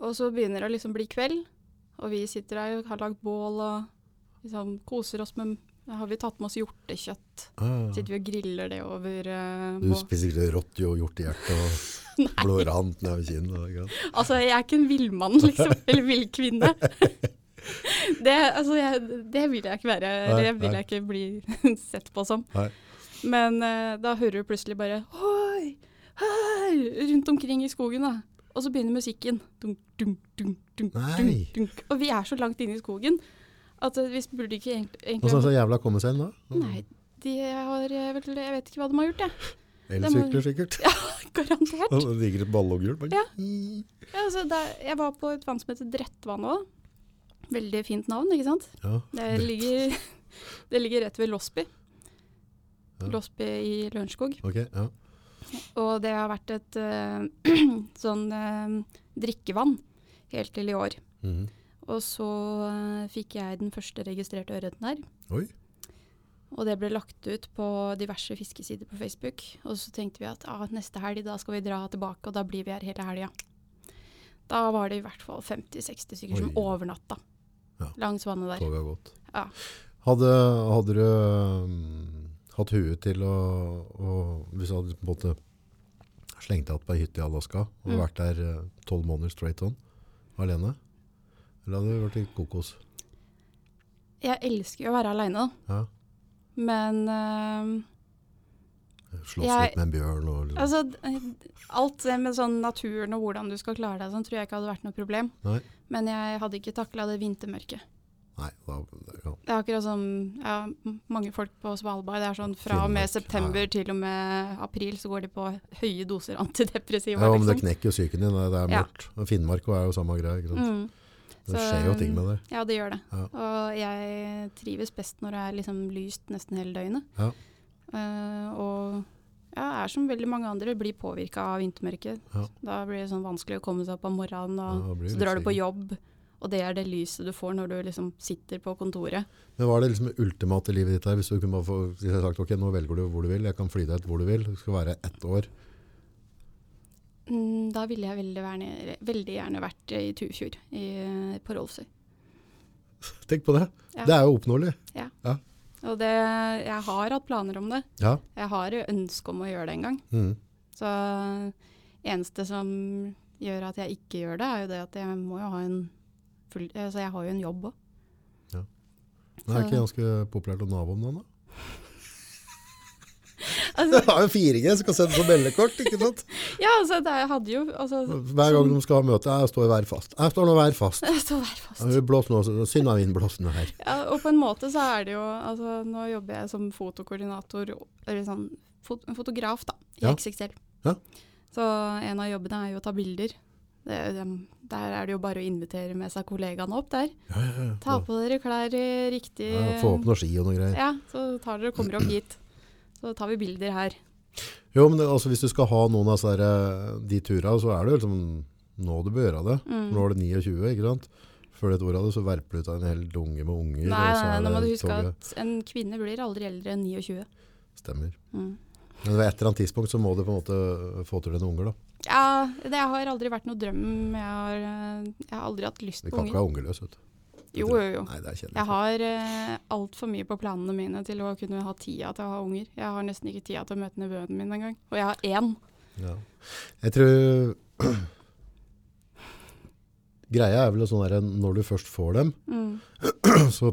Og så begynner det å liksom bli kveld, og vi sitter der og har lagd bål og liksom koser oss med da har vi tatt med oss hjortekjøtt. Ah. Sitter vi og griller det over uh, Du spiser ikke rått jo hjortehjerte og blårant nedover kinnet. Altså, jeg er ikke en villmann, liksom. Eller villkvinne. Det, altså, jeg, det vil jeg ikke være. Nei, det vil nei. jeg ikke bli sett på som. Nei. Men eh, da hører du plutselig bare Oi! Hei! Rundt omkring i skogen, da. Og så begynner musikken. Dunk, dunk, dunk, dunk, dunk, dunk. Og vi er så langt inne i skogen at eh, vi burde ikke egentlig, så så jævla komme seg inn da. Nei, de har eh, vel Jeg vet ikke hva de har gjort, jeg. Elsykler sikkert. Ja, Garantert. Og det ligger et ballonghjul. bare- Ja. Ja, altså, jeg var på et vann som heter Drettvann òg. Veldig fint navn, ikke sant? Ja. Det ligger, det ligger rett ved Losby. Ja. Losby i Lørenskog. Okay, ja. Og det har vært et uh, sånn uh, drikkevann helt til i år. Mhm. Og så uh, fikk jeg den første registrerte ørreten her. Oi. Og det ble lagt ut på diverse fiskesider på Facebook. Og så tenkte vi at ah, neste helg da skal vi dra tilbake, og da blir vi her hele helga. Da var det i hvert fall 50-60 stykker som overnatta Ja. langs vannet der. Toget har gått. Ja. Hadde, hadde du um, hatt huet til å, å Hvis du hadde på en måte slengt deg opp på ei hytte i Alaska og Mm. vært der eh, tolv måneder straight on alene? Eller hadde du vært i kokos? Jeg elsker jo å være aleine, da. Ja. Men uh, Slåss Jeg- litt med en bjørn og liksom. altså, alt det med sånn naturen og hvordan du skal klare deg, sånn tror jeg ikke hadde vært noe problem. Nei. Men jeg hadde ikke takla det vintermørket. Nei, da, ja. Det er akkurat som ja, mange folk på Svalbard. Det er sånn fra og med september ja. til og med april så går de på høye doser antidepressiva. ja, men det liksom. knekker jo psyken din. Det er mørkt. Ja. Finnmark er jo samme greia. Mm. Det Så, skjer jo ting med det. Ja, det gjør det. Og jeg trives best når det er liksom lyst nesten hele døgnet. Ja. Eh, og ja, er som veldig mange andre, blir påvirka av vintermørket. Ja. Da blir det sånn vanskelig å komme seg opp om morgenen, og Ja, det så drar du på jobb. Og det er det lyset du får når du liksom sitter på kontoret. Men hva er det liksom ultimate livet ditt der? Hvis du kunne bare få hvis jeg sagt, ok, nå velger du hvor du vil, jeg kan fly deg ut hvor du vil, du skal være ett år. Mm, da ville jeg veldig, gjerne, veldig gjerne vært i Tufjord i, på Rolfsøy. Tenk på det. Ja. Det er jo oppnåelig. Ja. Og det, jeg har hatt planer om det. Ja. Jeg har ønske om å gjøre det en gang. Mm. Så eneste som gjør at jeg ikke gjør det, er jo det at jeg må jo ha en full så jeg har jo en jobb òg. Det er ikke ganske populært å nave om den, da? Altså, Det har jo 4G, som kan sende på meldekort, ikke sant? ja, altså det jeg hadde jo altså, Hver gang de skal ha møte, jeg står i vær fast. Jeg står nå vær fast. Stå vær fast. Jeg vil blåse nå, synd av vindblåsene her. Ja, og på en måte så er det jo altså, Nå jobber jeg som fotokoordinator, eller sånn fot fotograf, da, i Ja. XXL. Ja. Så en av jobbene er jo å ta bilder. Det, dem- der er det jo bare å invitere med seg kollegaene opp der. Ja, ja, ja. Ta på dere klær i riktig få opp noen ski og noe greier. Ja, så tar dere og kommer opp hit. Så tar vi bilder her. Jo, men det, altså, hvis du skal ha noen av disse eh, de turene, så er det jo liksom nå du bør gjøre det. Mm. Nå er det 29, ikke sant? Før et år av det, så verper du ut av en hel dunge med unger. Nei, nei, nå må du huske toget. at en kvinne blir aldri eldre enn 29. Stemmer. Mm. Men ved et eller annet tidspunkt så må du på en måte få til dine unger, da. Ja, det har aldri vært noe drøm. Jeg har, eh, jeg har aldri hatt lyst på unger. Du kan ikke være ungerløse, vet du. Jo, jo, jo. Nei, er. Jeg har uh, altfor mye på planene mine til å kunne ha tida til å ha unger. Jeg har nesten ikke tida til å møte nevøen min engang. Og jeg har én. Ja. Jeg tror Greia er vel sånn der, når du først får dem, Mm. så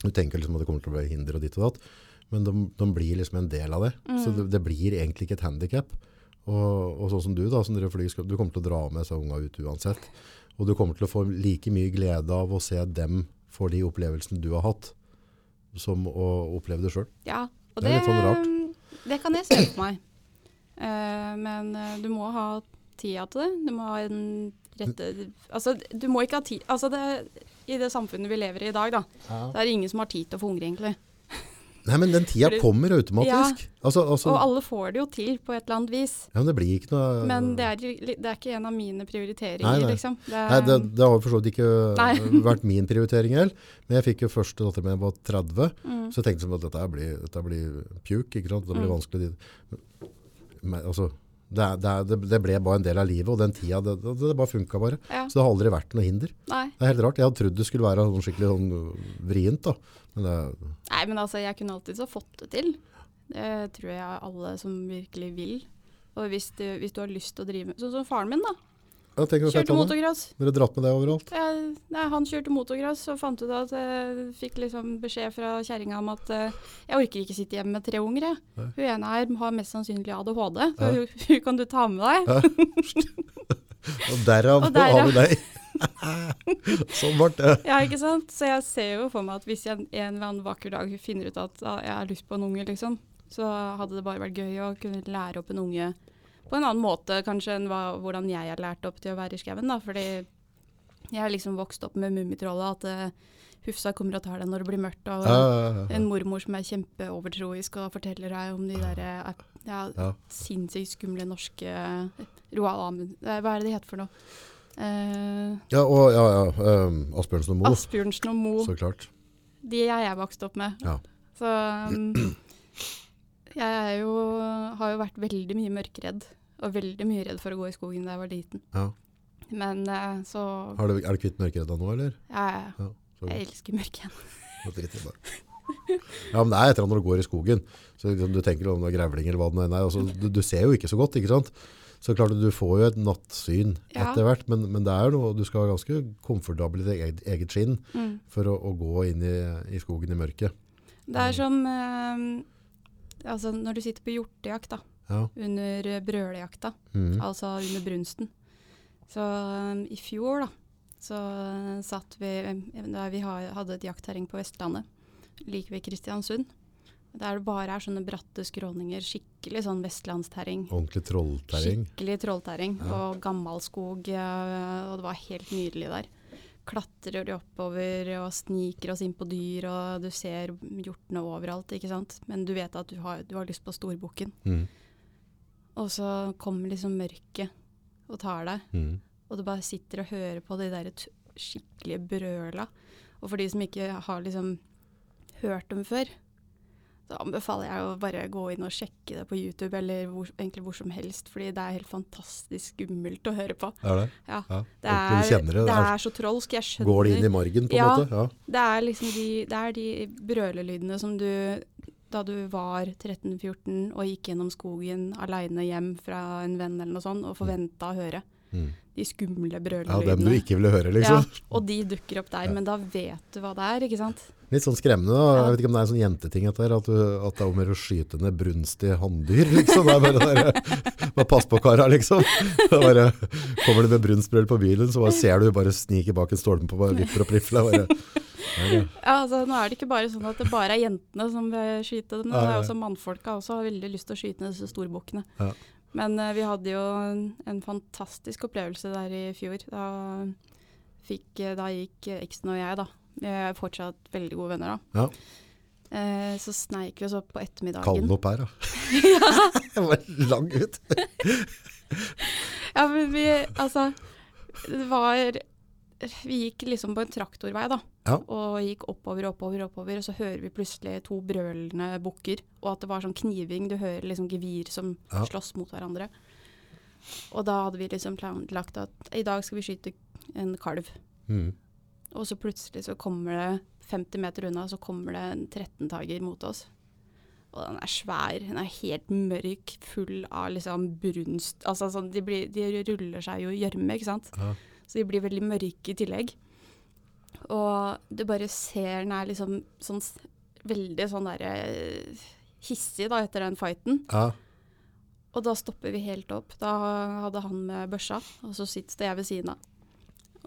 du tenker liksom at det kommer til å bli hinder og ditt og datt, men de, de blir liksom en del av det. Så det, det blir egentlig ikke et handicap. Og, og sånn som du da, som driver flyr, du kommer til å dra med seg unga ut uansett. Og du kommer til å få like mye glede av å se dem for de opplevelsene du har hatt, som å oppleve det selv. Ja, og Det er litt sånn. Det kan jeg se for meg. Uh, men eh, du må ha tida til det. Du må ha en rette Altså, du må ikke ha tid Altså, det, i det samfunnet vi lever i i dag, da, så er det ingen som har tid til å få unger, egentlig. Nei, men den tida Fordi- kommer automatisk. Altså, altså, Og alle får det jo til på et eller annet vis. ja, men det blir ikke noe... Men det er, det er ikke en av mine prioriteringer, Nei, nei. liksom. Det, Nei, det, det har jo for så vidt ikke Nei. vært min prioritering heller. Men jeg fikk jo første datter jeg var 30, Mm. så jeg tenkte som at dette blir, dette blir pjuk, ikke sant? Det blir Mm. vanskelig. Men, altså, det, det, det, ble bare en del av livet, og den tida, det, det, det bare funka bare. ja, Så det har aldri vært noe hinder. nei. Det er helt rart. Jeg hadde trodd det skulle være sånn skikkelig sånn vrient da. Men det, nei, men altså, jeg kunne alltid så fått det til. Det tror jeg alle som virkelig vil. Og hvis du, hvis du har lyst til å drive Sånn som faren min, da. Ja, Kjørte motocross. Dere dratt med det overalt. Ja, nei, han kjørte motocross og fant ut at jeg fikk liksom beskjed fra kjerringa om at uh, jeg orker ikke sitte hjemme med tre unger. Jeg. Hun ene her har mest sannsynlig ADHD, så hun, hun kan du ta med deg. Og derav Og derav. har vi deg. sånn ble det. Ja, ikke sant? Så jeg ser jo for meg at hvis jeg en eller annen vakker dag finner ut at ah, jeg har lyst på en unge, liksom, så hadde det bare vært gøy å kunne lære opp en unge på en annen måte kanskje enn hva, hvordan jeg har lært opp til å være i skauen. Fordi jeg har liksom vokst opp med Mummitrollet, at uh, Hufsa kommer og tar deg når det blir mørkt. og ja, ja. En mormor som er kjempeovertroisk og forteller deg om de der eh, ja, sinnssykt skumle norske eh, Roald Amund... Hva er det de heter for noe? Eh, Ja, og ja, ja. Um, Asbjørnsen og Moe, Asbjørnsen og Moe. så klart. De er jeg vokst opp med. Ja. Så um, jeg jo, har jo vært veldig mye mørkeredd. Og veldig mye redd for å gå i skogen da jeg var liten. Ja. Men uh, så Har du, er du kvitt mørkeredda nå, eller? Ja, Ja, jeg elsker mørket. Bare. Ja, men det er et eller annet når du går i skogen. Så liksom, du tenker om det er grevling eller hva det nå enn er. Altså, du, du ser jo ikke så godt, ikke sant? Så klart du får jo et nattsyn Ja. etter hvert, men, men det er jo noe, du skal være ganske komfortabel i ditt eget, eget skinn Mm. for å, å gå inn i, i skogen i mørket. Det er som eh, altså når du sitter på hjortejakt da, Ja. under eh, brølejakta, mm. altså under brunsten. Så um, i fjor da, så satt vi, da vi hadde et jaktterreng på Vestlandet, like ved Kristiansund, der det bare er sånne bratte skråninger, skikkelig sånn vestlandsterreng. Ordentlig trollterreng. Skikkelig trollterreng Ja. og gammalskog, eh, og det var helt nydelig der. Klatrer de oppover og sniker oss inn på dyr, og du ser hjortene overalt, ikke sant. Men du vet at du har, du har lyst på storbukken. Mm. Og så kommer liksom mørket og tar deg, Mm. og du bare sitter og hører på de der skikkelige brøla. Og for de som ikke har liksom hørt dem før, så anbefaler jeg å bare gå inn og sjekke det på YouTube, eller hvor, egentlig hvor som helst, fordi det er helt fantastisk skummelt å høre på. Er det? Ja. Ja. Det er, det. det det er, så trolsk. Jeg skjønner går det inn i margen, på en Ja. måte? Ja. Det er liksom de, det er de brølelydene som du da du var 13-14 og gikk gjennom skogen aleine hjem fra en venn eller noe sånt, og forventa å høre. Mm. De skumle brølelydene. ja, dem du ikke ville høre, liksom. Ja, og de dukker opp der, men da vet du hva det er, ikke sant? Litt sånn skremmende. da. Jeg vet ikke om det er en sånn jenteting at, at det er om å skyte ned brunstige hanndyr. Liksom. Det er bare der, bare pass på kara, liksom. Det bare, kommer du med brunstbrøl på bilen, så bare ser du bare sniker bak en stolpe og bare vipper opp rifla. Ja. Ja, altså Nå er det ikke bare sånn at det bare er jentene som vil skyte dem, men det er også mannfolka også har veldig lyst til å skyte ned disse storbukkene. Ja. Men uh, vi hadde jo en, en fantastisk opplevelse der i fjor. Da, fikk, eh, da gikk eksen og jeg, da. Vi er fortsatt veldig gode venner, da. Ja. Eh, så sneik vi oss opp på ettermiddagen. Kall den opp her, da. Jeg var lang ut. Ja, men vi Altså, det var Vi gikk liksom på en traktorvei, da. Ja. Og gikk oppover, oppover, oppover. Og så hører vi plutselig to brølende bukker. Og at det var sånn kniving. Du hører liksom gevir som Ja. slåss mot hverandre. Og da hadde vi liksom planlagt at i dag skal vi skyte en kalv. Mm. Og så plutselig så kommer det 50 meter unna, så kommer det en 13-tager mot oss. Og den er svær. Den er helt mørk, full av liksom brunst Altså sånn, de, blir, de ruller seg jo i gjørme, ikke sant. Ja. Så de blir veldig mørke i tillegg. Og du bare ser den er liksom sånn veldig sånn derre hissig da etter den fighten. Ja. Og da stopper vi helt opp. Da hadde han med børsa, og så sitter jeg ved siden av.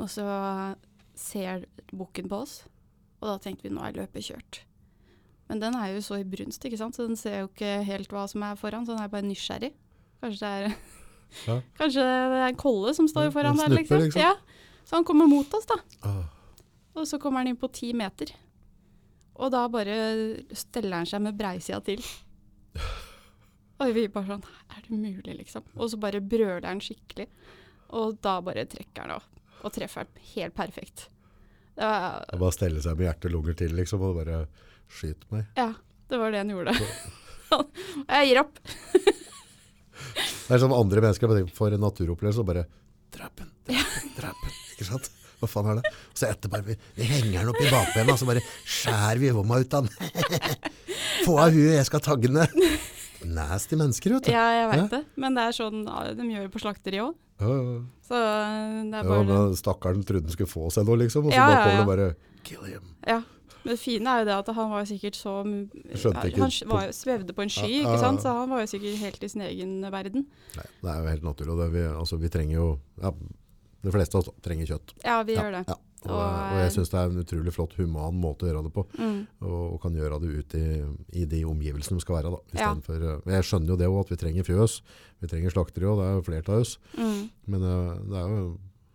Og så ser bukken på oss, og da tenkte vi nå er løpet kjørt. Men den er jo så i brunst, ikke sant? så den ser jo ikke helt hva som er foran, så den er bare nysgjerrig. Kanskje det er, Ja. Kanskje det er en kolle som står Ja, foran snipper, der, liksom. liksom. Ja. Så han kommer mot oss, da. Ah. Og så kommer han inn på ti meter. Og da bare steller han seg med breisida til. Og vi bare sånn Er det mulig, liksom? Og så bare brøler han skikkelig. Og da bare trekker han av. Og treffer han helt perfekt. Det var, Og bare stelle seg med hjerte og lunger til, liksom, og bare skyte meg. ja, det var det han gjorde. jeg gir opp. Det er som andre mennesker får en naturopplevelse og bare Drap den, drap den. Ikke sant? Hva faen er det? Og så etterpå vi, vi henger den opp i bakbena, så bare skjærer vi vomma ut av den. Få av huet, jeg skal tagge den. Nasty mennesker, vet du. Ja, jeg Ja. det. Men det er sånn de gjør på slakteri òg. Ja, ja. Så eh, det er Ja, bare men Stakkaren trodde han skulle få seg noe, liksom. Og så Ja, bare kommer ja. det bare Kill him. Ja. Men det fine er jo det at han var sikkert så Han var, svevde på en sky, Ja, ja, ikke sant? så han var jo sikkert helt i sin egen verden. Nei, det er jo helt naturlig. Det, vi, altså, vi trenger jo ja, De fleste av oss trenger kjøtt. Ja, vi ja, gjør det. Og, Og, og jeg syns det er en utrolig flott, human måte å gjøre det på. Mm. Og, og kan gjøre det ut i, i de omgivelsene de skal være. Da, Ja. for, eh, jeg skjønner jo det òg, at vi trenger fjøs. Vi trenger slakteri òg, det er jo flere av oss. Mm. Men eh, det er jo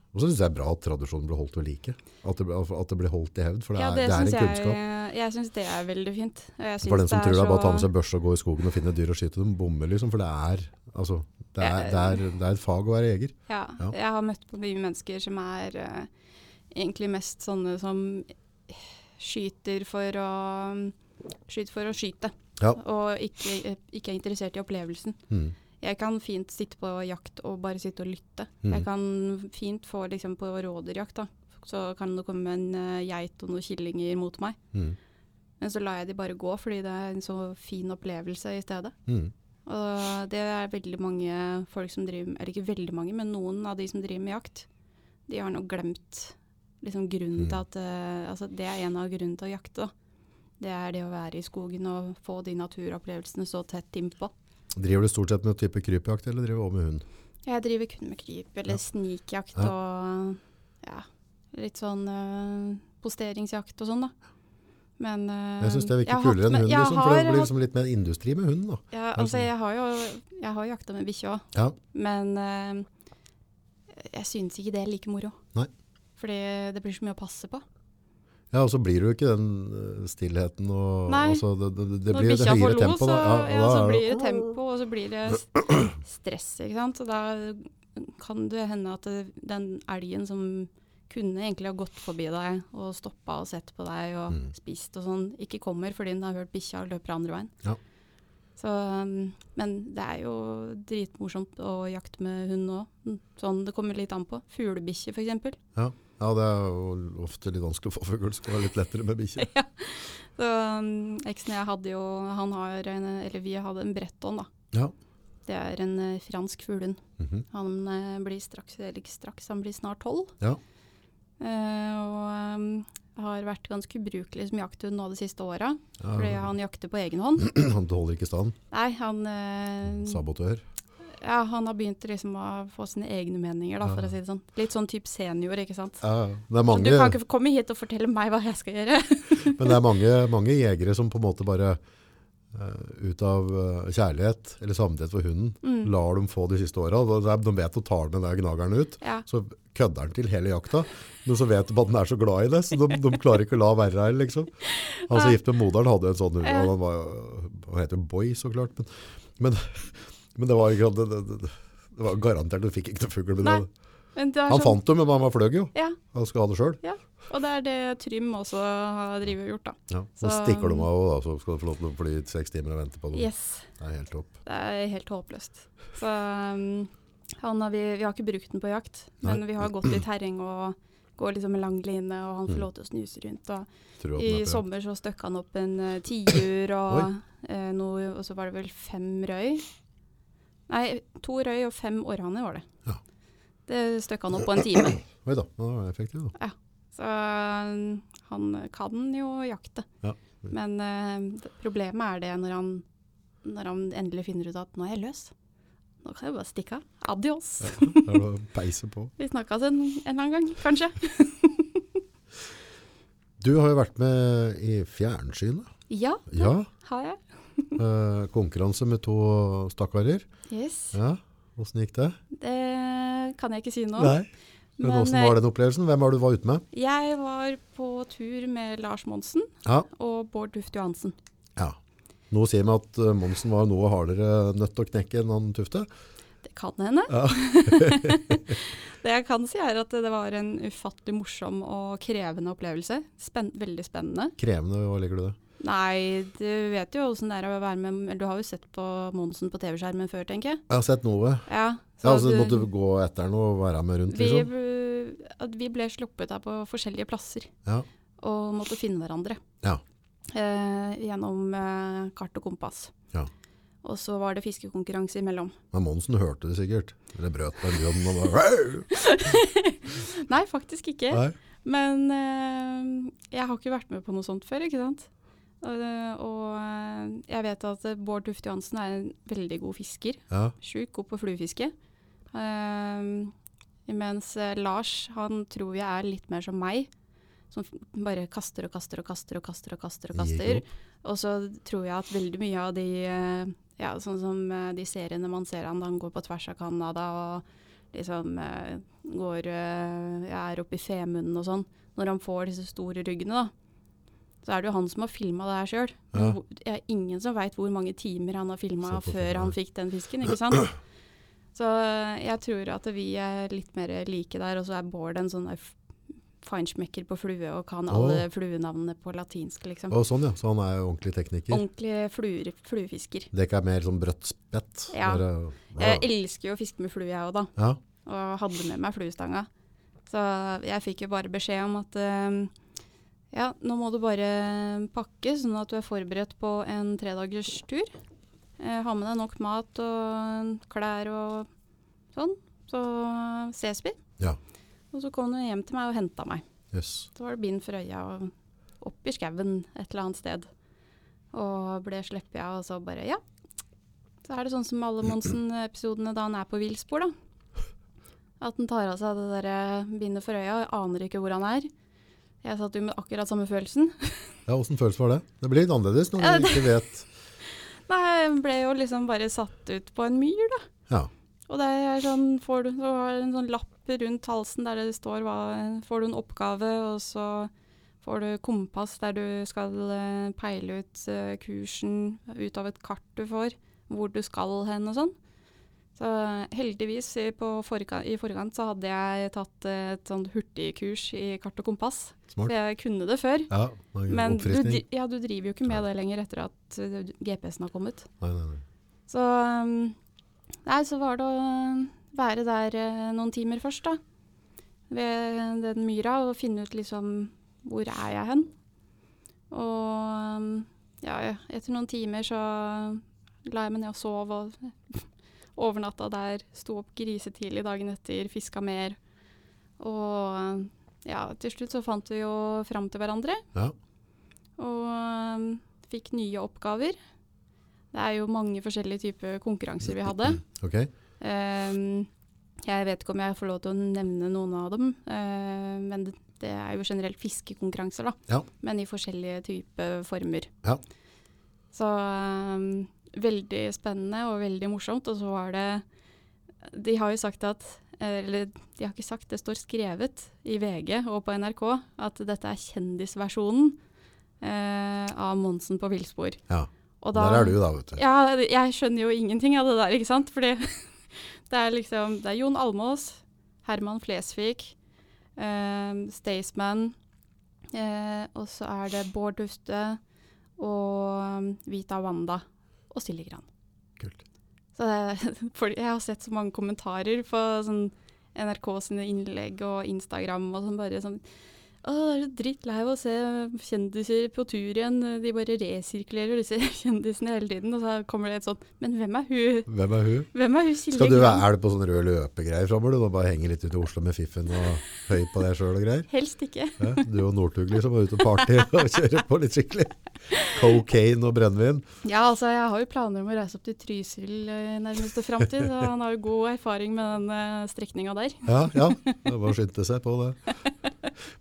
og så syns jeg det er bra at tradisjonen blir holdt ved like. At det, at det blir holdt i hevd. For det Ja, er, det det er en jeg, kunnskap. jeg, jeg syns det er veldig fint. Og For den som det tror det er bare å ta med seg børse og gå i skogen og finne dyr og skyte dem, bommer liksom. For det er, altså, det er, det er, det er et fag å være jeger. Ja, Ja. jeg har møtt på mye mennesker som er eh, egentlig mest sånne som skyter for å skyte. for å skyte, Ja. og ikke, ikke er interessert i opplevelsen. Mm. Jeg kan fint sitte på jakt og bare sitte og lytte. Mm. Jeg kan fint få liksom på rådyrjakt, da. Så kan det komme en uh, geit og noen killinger mot meg. Mm. Men så lar jeg de bare gå, fordi det er en så fin opplevelse i stedet. Mm. Og det er veldig mange folk som driver med Eller ikke veldig mange, men noen av de som driver med jakt, de har nå glemt liksom grunnen Mm. til at uh, Altså, det er en av grunnene til å jakte, da. Det er det å være i skogen og få de naturopplevelsene så tett innpå. Driver du stort sett med type krypjakt, eller driver du også med hund? Jeg driver kun med kryp eller Ja. snikjakt Ja. og ja, litt sånn uh, posteringsjakt og sånn, da. Men uh, Jeg syns det er virker kulere enn hund, liksom, for det blir liksom litt mer industri med hund. da. Ja, altså jeg har jo jeg har jakta med bikkje òg, Ja. men uh, jeg syns ikke det er like moro. Fordi det blir så mye å passe på. Ja, og så blir det jo ikke den eh, stillheten og Nei. altså, det, det, det blir får høyere lo, tempo. så, da. Ja, ja, så blir det, tempo, og så blir det stress, ikke sant. Og da kan det hende at den elgen som kunne egentlig ha gått forbi deg og stoppa og sett på deg og Mm. spist og sånn, ikke kommer fordi den har hørt bikkja løper andre veien. Ja. Så, um, men det er jo dritmorsomt å jakte med hund òg. Sånn det kommer litt an på. Fuglebikkje f.eks. Ja. Ja, det er jo ofte litt vanskelig å få fugl. Skal være litt lettere med bikkje. Så um, eksen jeg hadde jo Han har en Eller vi hadde en bretton, da. Ja. Det er en uh, fransk fuglehund. Mhm. Han uh, blir straks, eller ikke straks, han blir snart tolv. Ja. Uh, og um, har vært ganske ubrukelig som jakthund nå de siste åra. Ja. Fordi han jakter på egen hånd. Han holder ikke stand. Nei, han Sabotør. Ja, han har begynt liksom å få sine egne meninger, da, for å si det sånn. Litt sånn type senior, ikke sant. Ja, mange, du kan ikke komme hit og fortelle meg hva jeg skal gjøre. men det er mange, mange jegere som på en måte bare uh, ut av uh, kjærlighet eller samvittighet for hunden, Mm. lar dem få de siste åra. De vet å ta den der gnageren ut. Ja. Så kødder den til hele jakta. Men så vet de at den er så glad i det, så de, de klarer ikke å la være her, liksom. Han som gift med moderen hadde en sånn hund, han var jo- Han heter jo Boy, så klart. Men, men, men det var ikke det, det, det, var garantert du fikk ikke noe fugl. Han sånn, fant det, men han fløy jo. Ja, Han skal ha det sjøl. ja. Og det er det Trym også har drivet og gjort, da. Ja. Så Så- stikker de av, da, så skal du få lov til å fly seks timer og vente på dem. Yes. Det er helt topp. Det er helt håpløst. Så um, han har vi, vi har ikke brukt den på jakt, men Nei. vi har gått i terreng og går liksom med lang line, og han får Mm. lov til å snuse rundt. Og I er sommer så støkka han opp en uh, tiur, og, eh, no, og så var det vel fem røy. Nei, to røy og fem orrhanner var det. Ja. Det støkka han opp på en time. Oi da, det var effektiv da. Så um, han kan jo jakte. Ja. Men uh, problemet er det når han, når han endelig finner ut at nå er jeg løs. Nå kan jeg bare stikke av. Adios. Det er å peise på. Vi snakkes en, en annen gang, kanskje. Du har jo vært med i fjernsynet. Ja, Ja. har jeg. Eh, konkurranse med to stakkarer. Yes. Ja, hvordan gikk det? Det kan jeg ikke si nå. Nei. Men, Men, hvordan var den opplevelsen? Hvem var du var ute med? Jeg var på tur med Lars Monsen Ja. og Bård Duft Johansen. ja. Noe sier meg at eh, Monsen var noe hardere nødt til å knekke enn han Tufte. Det kan hende. Ja. det jeg kan si er at det var en ufattelig morsom og krevende opplevelse. Spen veldig spennende. Krevende, hva legger du det? Nei, du vet jo åssen det er å være med Du har jo sett på Monsen på TV-skjermen før, tenker jeg. Jeg har sett noe. Ja, Ja, altså, du- måtte du gå etter den og være med rundt, vi, liksom? at vi ble sluppet her på forskjellige plasser Ja. og måtte finne hverandre. Ja. Eh, gjennom eh, kart og kompass. Ja. Og så var det fiskekonkurranse imellom. Men Monsen hørte det sikkert. Eller brøt på en grunn og bare Nei, faktisk ikke. Nei. Men eh, jeg har ikke vært med på noe sånt før, ikke sant. Eh, og eh, jeg vet at eh, Bård Duft Johansen er en veldig god fisker. Ja. Sjukt god på fluefiske. Eh, mens Lars, han tror jeg er litt mer som meg. Som bare kaster og kaster og kaster og kaster og kaster. Og kaster. Og så tror jeg at veldig mye av de ja, sånn som de seriene man ser han, da han går på tvers av Canada og liksom går Jeg er oppe i Femunden og sånn. Når han får disse store ryggene, da. Så er det jo han som har filma det her sjøl. Ja. Det er ingen som veit hvor mange timer han har filma før han fikk den fisken, ikke sant. Så eh, jeg tror at vi er litt mer like der, og så er Bård en sånn der feinschmecker på flue og kan alle oh. fluenavnene på latinsk, liksom. Og sånn, ja. Så han er jo ordentlig tekniker. Ordentlig fluer, fluefisker. Det er ikke mer sånn brøtt spett. Ja. Bare- Jeg elsker jo å fiske med flue, jeg òg, da. ja. Og hadde med meg fluestanga. Så jeg fikk jo bare beskjed om at eh, ja, nå må du bare pakke sånn at du er forberedt på en tredagers tur. Eh, ha med deg nok mat og klær og sånn. Så ses vi. Ja. Og så kom du hjem til meg og henta meg. Yes. Så var det bind for øya og opp i skauen et eller annet sted. Og ble sluppet av, og så bare ja. Så er det sånn som alle Monsen-episodene da han er på villspor, da. At han tar av seg det der eh, bindet for øya aner ikke hvor han er. Jeg satt jo med akkurat samme følelsen. Ja, Åssen følelse var det? Det blir litt annerledes når Ja, du ikke vet Nei, jeg ble jo liksom bare satt ut på en myr, da. Ja. Og det er sånn, får du, så har en sånn lapp rundt halsen der det står hva Får du en oppgave, og så får du kompass der du skal eh, peile ut eh, kursen ut av et kart du får, hvor du skal hen og sånn. Så heldigvis i, på forka, i forkant så hadde jeg tatt eh, et sånn hurtigkurs i kart og kompass. Smart. For jeg kunne det før. Ja, det Men du, ja, du driver jo ikke med det lenger etter at eh, GPS-en har kommet. Nei, nei, nei. Så um, Nei, så var det å være der eh, noen timer først, da. Ved den myra og finne ut liksom hvor er jeg hen. Og um, ja, ja, etter noen timer så la jeg meg ned og sov og overnatta der. Sto opp grisetidlig dagen etter, fiska mer. Og ja, til slutt så fant vi jo fram til hverandre. Ja. Og um, fikk nye oppgaver. Det er jo mange forskjellige typer konkurranser vi hadde. Okay. Um, jeg vet ikke om jeg får lov til å nevne noen av dem, uh, men det, det er jo generelt fiskekonkurranser, da. Ja. Men i forskjellige typer former. Ja. Så um, veldig spennende og veldig morsomt. Og så var det De har jo sagt at Eller de har ikke sagt, det står skrevet i VG og på NRK at dette er kjendisversjonen eh, av Monsen på villspor. ja. Og Der er du da, vet du. ja, jeg skjønner jo ingenting av det der, ikke sant? Fordi det er liksom Det er Jon Almås, Herman Flesvig, eh, Staysman, eh, og så er det Bård Duste og um, Vita Wanda og Silje Gran. Kult. Så jeg har sett så mange kommentarer på sånn NRK sine innlegg og Instagram og sånn bare sånn å, det er så drittlei av å se kjendiser på tur igjen. De bare resirkulerer disse kjendisene hele tiden. Og så kommer det et sånt Men hvem er hun? Hvem er hun? Hvem er hun Silje Skal du, er på sånn rød løpegreier framover? Du og bare henger litt ut i Oslo med fiffen og høy på deg sjøl og greier? Helst ikke. Ja, du og Northug liksom er ute og party og kjører på litt skikkelig. Cocaine og brennevin. Ja, altså jeg har jo planer om å reise opp til Trysil eh, i nærmeste framtid. Så han har jo god erfaring med den uh, strekninga der. Ja, ja. Det var å skynde seg på det.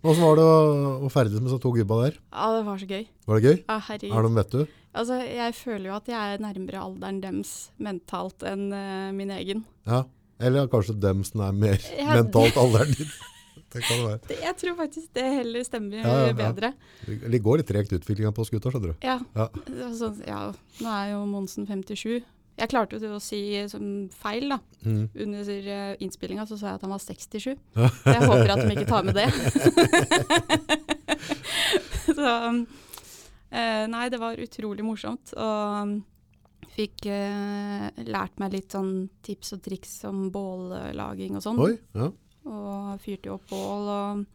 Men Hvordan var det å, å ferdes med så to gubba der? Ja, det var så gøy. Var det gøy? Ja, herregud. Er det de vet du? Altså, jeg føler jo at jeg er nærmere alderen dems mentalt enn uh, min egen. Ja. Eller kanskje demsen er mer Ja, mentalt alderen din. Det kan det være. Det, jeg tror faktisk det heller stemmer Ja, ja, bedre. Det går litt tregt utviklinga på skuta, skjønner du. Ja. Ja. Altså, ja, nå er jo Monsen 57. Jeg klarte jo til å si som feil, da. Mm. Under uh, innspillinga så sa jeg at han var 67. Jeg håper at de ikke tar med det. så eh, Nei, det var utrolig morsomt. Og fikk eh, lært meg litt sånn tips og triks om bållaging og sånn. Ja. Og fyrte jo opp bål og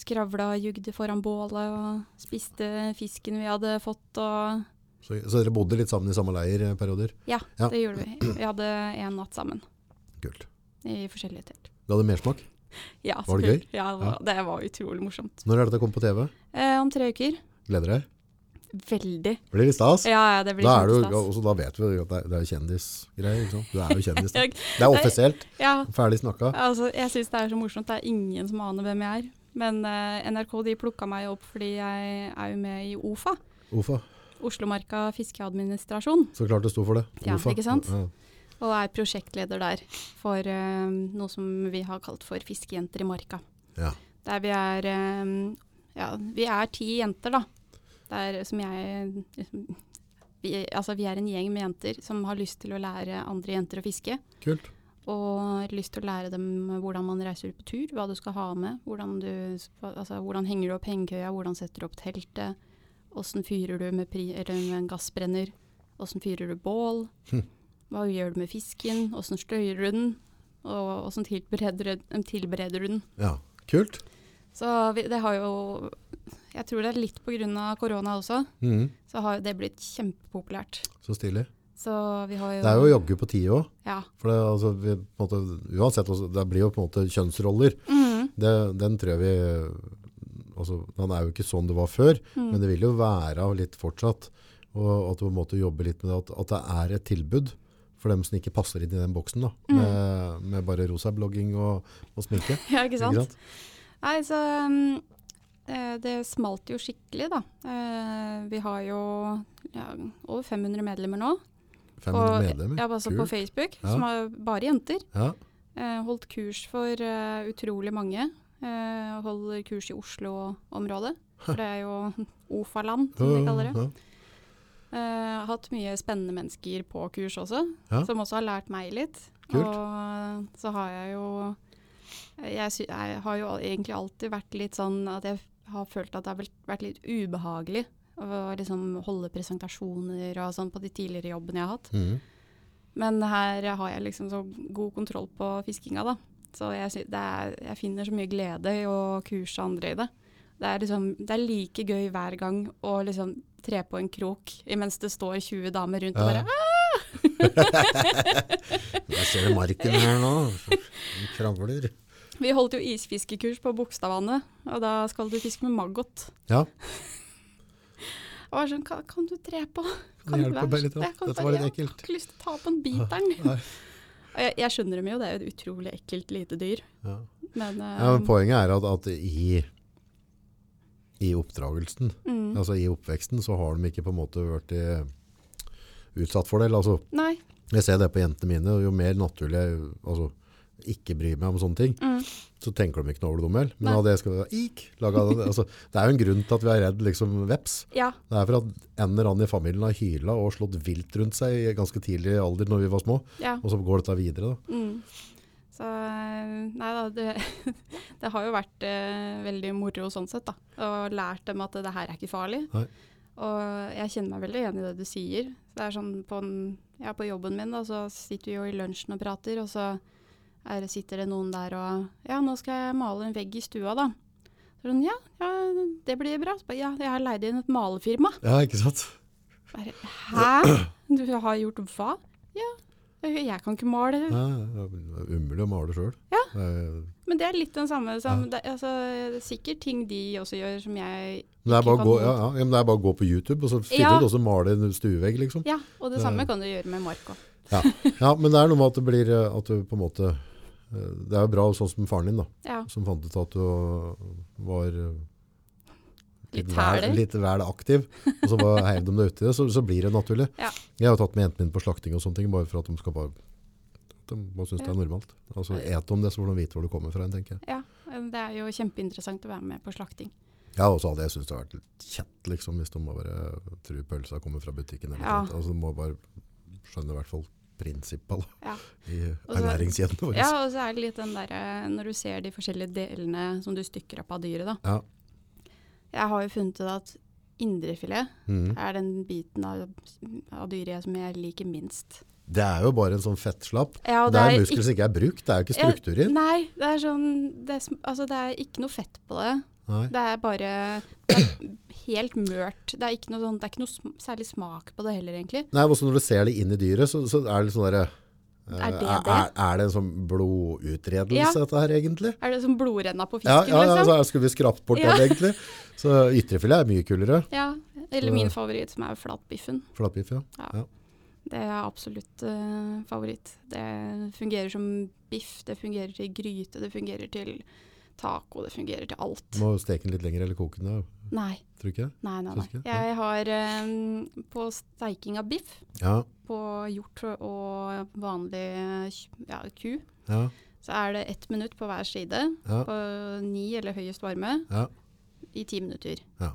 skravla og jugde foran bålet og spiste fisken vi hadde fått og Så, så dere bodde litt sammen i samme leir perioder? Ja, Ja. det gjorde vi. Vi hadde en natt sammen Kult. i forskjellige telt. Det hadde mersmak. Ja, Var det gøy? Ja, det var, det var utrolig morsomt. Når er det det kommer på TV? Eh, om tre uker. Gleder deg? Veldig. Blir det stas? Ja, ja, det blir Da, er du, også, da vet vi at det er, det er kjendisgreier. ikke sant? Du er jo kjendis. Da. Det er offisielt. Ja, Ferdig snakka. altså, jeg syns det er så morsomt. Det er ingen som aner hvem jeg er. Men uh, NRK de plukka meg opp fordi jeg er jo med i OFA. Ofa. Oslomarka fiskeadministrasjon. Så klart det sto for det. Ja, ikke sant? Ja. Og er prosjektleder der for uh, noe som vi har kalt for Fiskejenter i marka. Ja. Der vi er eh, Ja, vi er ti jenter, da. Der som jeg liksom, vi, Altså, vi er en gjeng med jenter som har lyst til å lære andre jenter å fiske. Kult. Og lyst til å lære dem hvordan man reiser ut på tur, hva du skal ha med. Hvordan, du, altså, hvordan henger du opp hengekøya, hvordan setter du opp teltet. Åssen fyrer du med, pri, eller med en gassbrenner. Åssen fyrer du bål. Hm. Hva gjør du med fisken, åssen støyer du den. Og åssen tilbereder, tilbereder du den. Ja, kult. Så vi, det har jo Jeg tror det er litt pga. korona også. Mm. Så har det blitt kjempepopulært. Så stilig. Så vi har jo Det er jo jaggu på tide òg. Ja. For det, altså, vi, på en måte, uansett, altså, det blir jo på en måte kjønnsroller. Mm. Det, den tror jeg vi altså, Den er jo ikke sånn det var før, Mm. men det vil jo være litt fortsatt. Og at du på en måte jobber litt med det, at, at det er et tilbud for dem som ikke passer inn i den boksen. da, Mm. med, med bare rosa blogging og, og sminke. ja, ikke sant? Ikke sant? Nei, så um, eh, det smalt jo skikkelig, da. Uh, vi har jo ja, over 500 medlemmer nå. 500 Og- medlemmer. Ja, altså på Facebook, Ja. som er bare jenter. Ja, Uh, holdt kurs for uh, utrolig mange. Eh, holder kurs i Oslo-området. For det er jo OFA-land, som de kaller det. Har hatt mye spennende mennesker på kurs også, Ja. som også har lært meg litt. Kult. Og så har jeg jo jeg, jeg har jo egentlig alltid vært litt sånn at jeg har følt at det har vært litt ubehagelig å liksom holde presentasjoner og sånn på de tidligere jobbene jeg har hatt. Mm. Men her har jeg liksom så god kontroll på fiskinga, da. Så jeg, er, jeg finner så mye glede i å kurse andre i det. Det er, liksom, det er like gøy hver gang å liksom tre på en krok imens det står 20 damer rundt og bare Der ser du marken her nå. Den Kravler. Vi holdt jo isfiskekurs på Bogstadvannet, og da skal du fiske med maggot. Ja, Og var sånn, kan, kan du tre på? Kan du være så-. Jeg kan Dette var litt Jeg har ikke lyst til å ta på en biteren. Jeg, jeg skjønner dem jo, det er jo et utrolig ekkelt lite dyr. ja. Men, uh, Ja, men poenget er at, at i, i oppdragelsen, mm, altså i oppveksten, så har de ikke på en måte vært i, utsatt for det. Altså, Nei. jeg ser det på jentene mine, jo mer naturlig altså, ikke bryr meg om sånne ting, Mm. så tenker de ikke noe over det, de heller. Men hadde jeg skal ik, altså, det er jo en grunn til at vi er redd liksom, veps. Ja. Det er for at en eller annen i familien har hyla og slått vilt rundt seg i ganske tidlig alder når vi var små, ja. og så går dette videre. Da. Mm. Så eh, nei da, det, det har jo vært eh, veldig moro sånn sett, da. Og lært dem at det her er ikke farlig. Nei. Og jeg kjenner meg veldig igjen i det du sier. Det er sånn på, en, ja, på jobben min, da, så sitter vi jo i lunsjen og prater, og så er, sitter det noen der og Ja, nå skal jeg male en vegg i stua, da. Så sånn, ja, ja, det blir bra. Så ja, jeg har leid inn et malefirma. Ja, ikke sant? Bare, Hæ? Du har gjort hva? Ja, jeg kan ikke male. Nei, det er umulig å male sjøl. Ja. Men det er litt den samme som det, altså, det er Sikkert ting de også gjør som jeg Det er gå, ja, ja, det er bare å gå på YouTube og så finne ut hvordan male en stuevegg, liksom. Ja, og det samme kan du gjøre med mark òg. Ja. ja, men det er noe med at det blir eh, at du på en måte Det er jo bra sånn som faren din, da, Ja. som fant ut at du var eh, Litt vel, litt vel aktiv, og så bare heiv de deg uti det, så, så blir det naturlig. Ja. Jeg har jo tatt med jentene mine på slakting og sånne ting, bare for at de skal bare de bare synes det er normalt. Altså et om det, så får de vite hvor du kommer fra, tenker jeg. ja. Det er jo kjempeinteressant å være med på slakting. Ja, og så hadde jeg syntes det hadde vært litt kjett, liksom, hvis de bare tror pølsa kommer fra butikken. Eller Ja. noe. Altså, de må bare skjønne i hvert fall prinsippet Ja. i ernæringskjeden vår. Ja, og så er det litt den derre Når du ser de forskjellige delene som du stykker opp av dyret, da. Ja. Jeg har jo funnet ut at indrefilet mm. er den biten av, av dyret som jeg liker minst. Det er jo bare en sånn fettslapp. Ja, og det er muskler som ikke er brukt, det er jo ikke struktur i. Ja, nei, det er sånn det er, Altså, det er ikke noe fett på det. Nei. Det er bare det er helt mørt. Det er ikke noe, sånn, det er ikke noe særlig smak på det heller, egentlig. Nei, også når du ser det inn i dyret, så, så er det litt sånn derre eh, Er det er, det? er, er det en sånn blodutredelse, Ja. dette her, egentlig? Er det som blodrenna på fisken, liksom? ja, ja liksom? så skulle vi skrapt bort Ja. den, egentlig. Så ytrefilet er mye kulere. Ja, eller min favoritt, som er flatbiffen. Flatbiff, ja. Ja. Ja. Det er absolutt uh, favoritt. Det fungerer som biff, det fungerer til gryte, det fungerer til taco, det fungerer til alt. Må steke den litt lenger eller koke den. Nei, tror du ikke? nei, nei. Nei. Jeg har um, på steiking av biff, Ja, på hjort og vanlig ja, ku, ja, så er det ett minutt på hver side, ja. på ni eller høyest varme, ja. i ti minutter. Ja.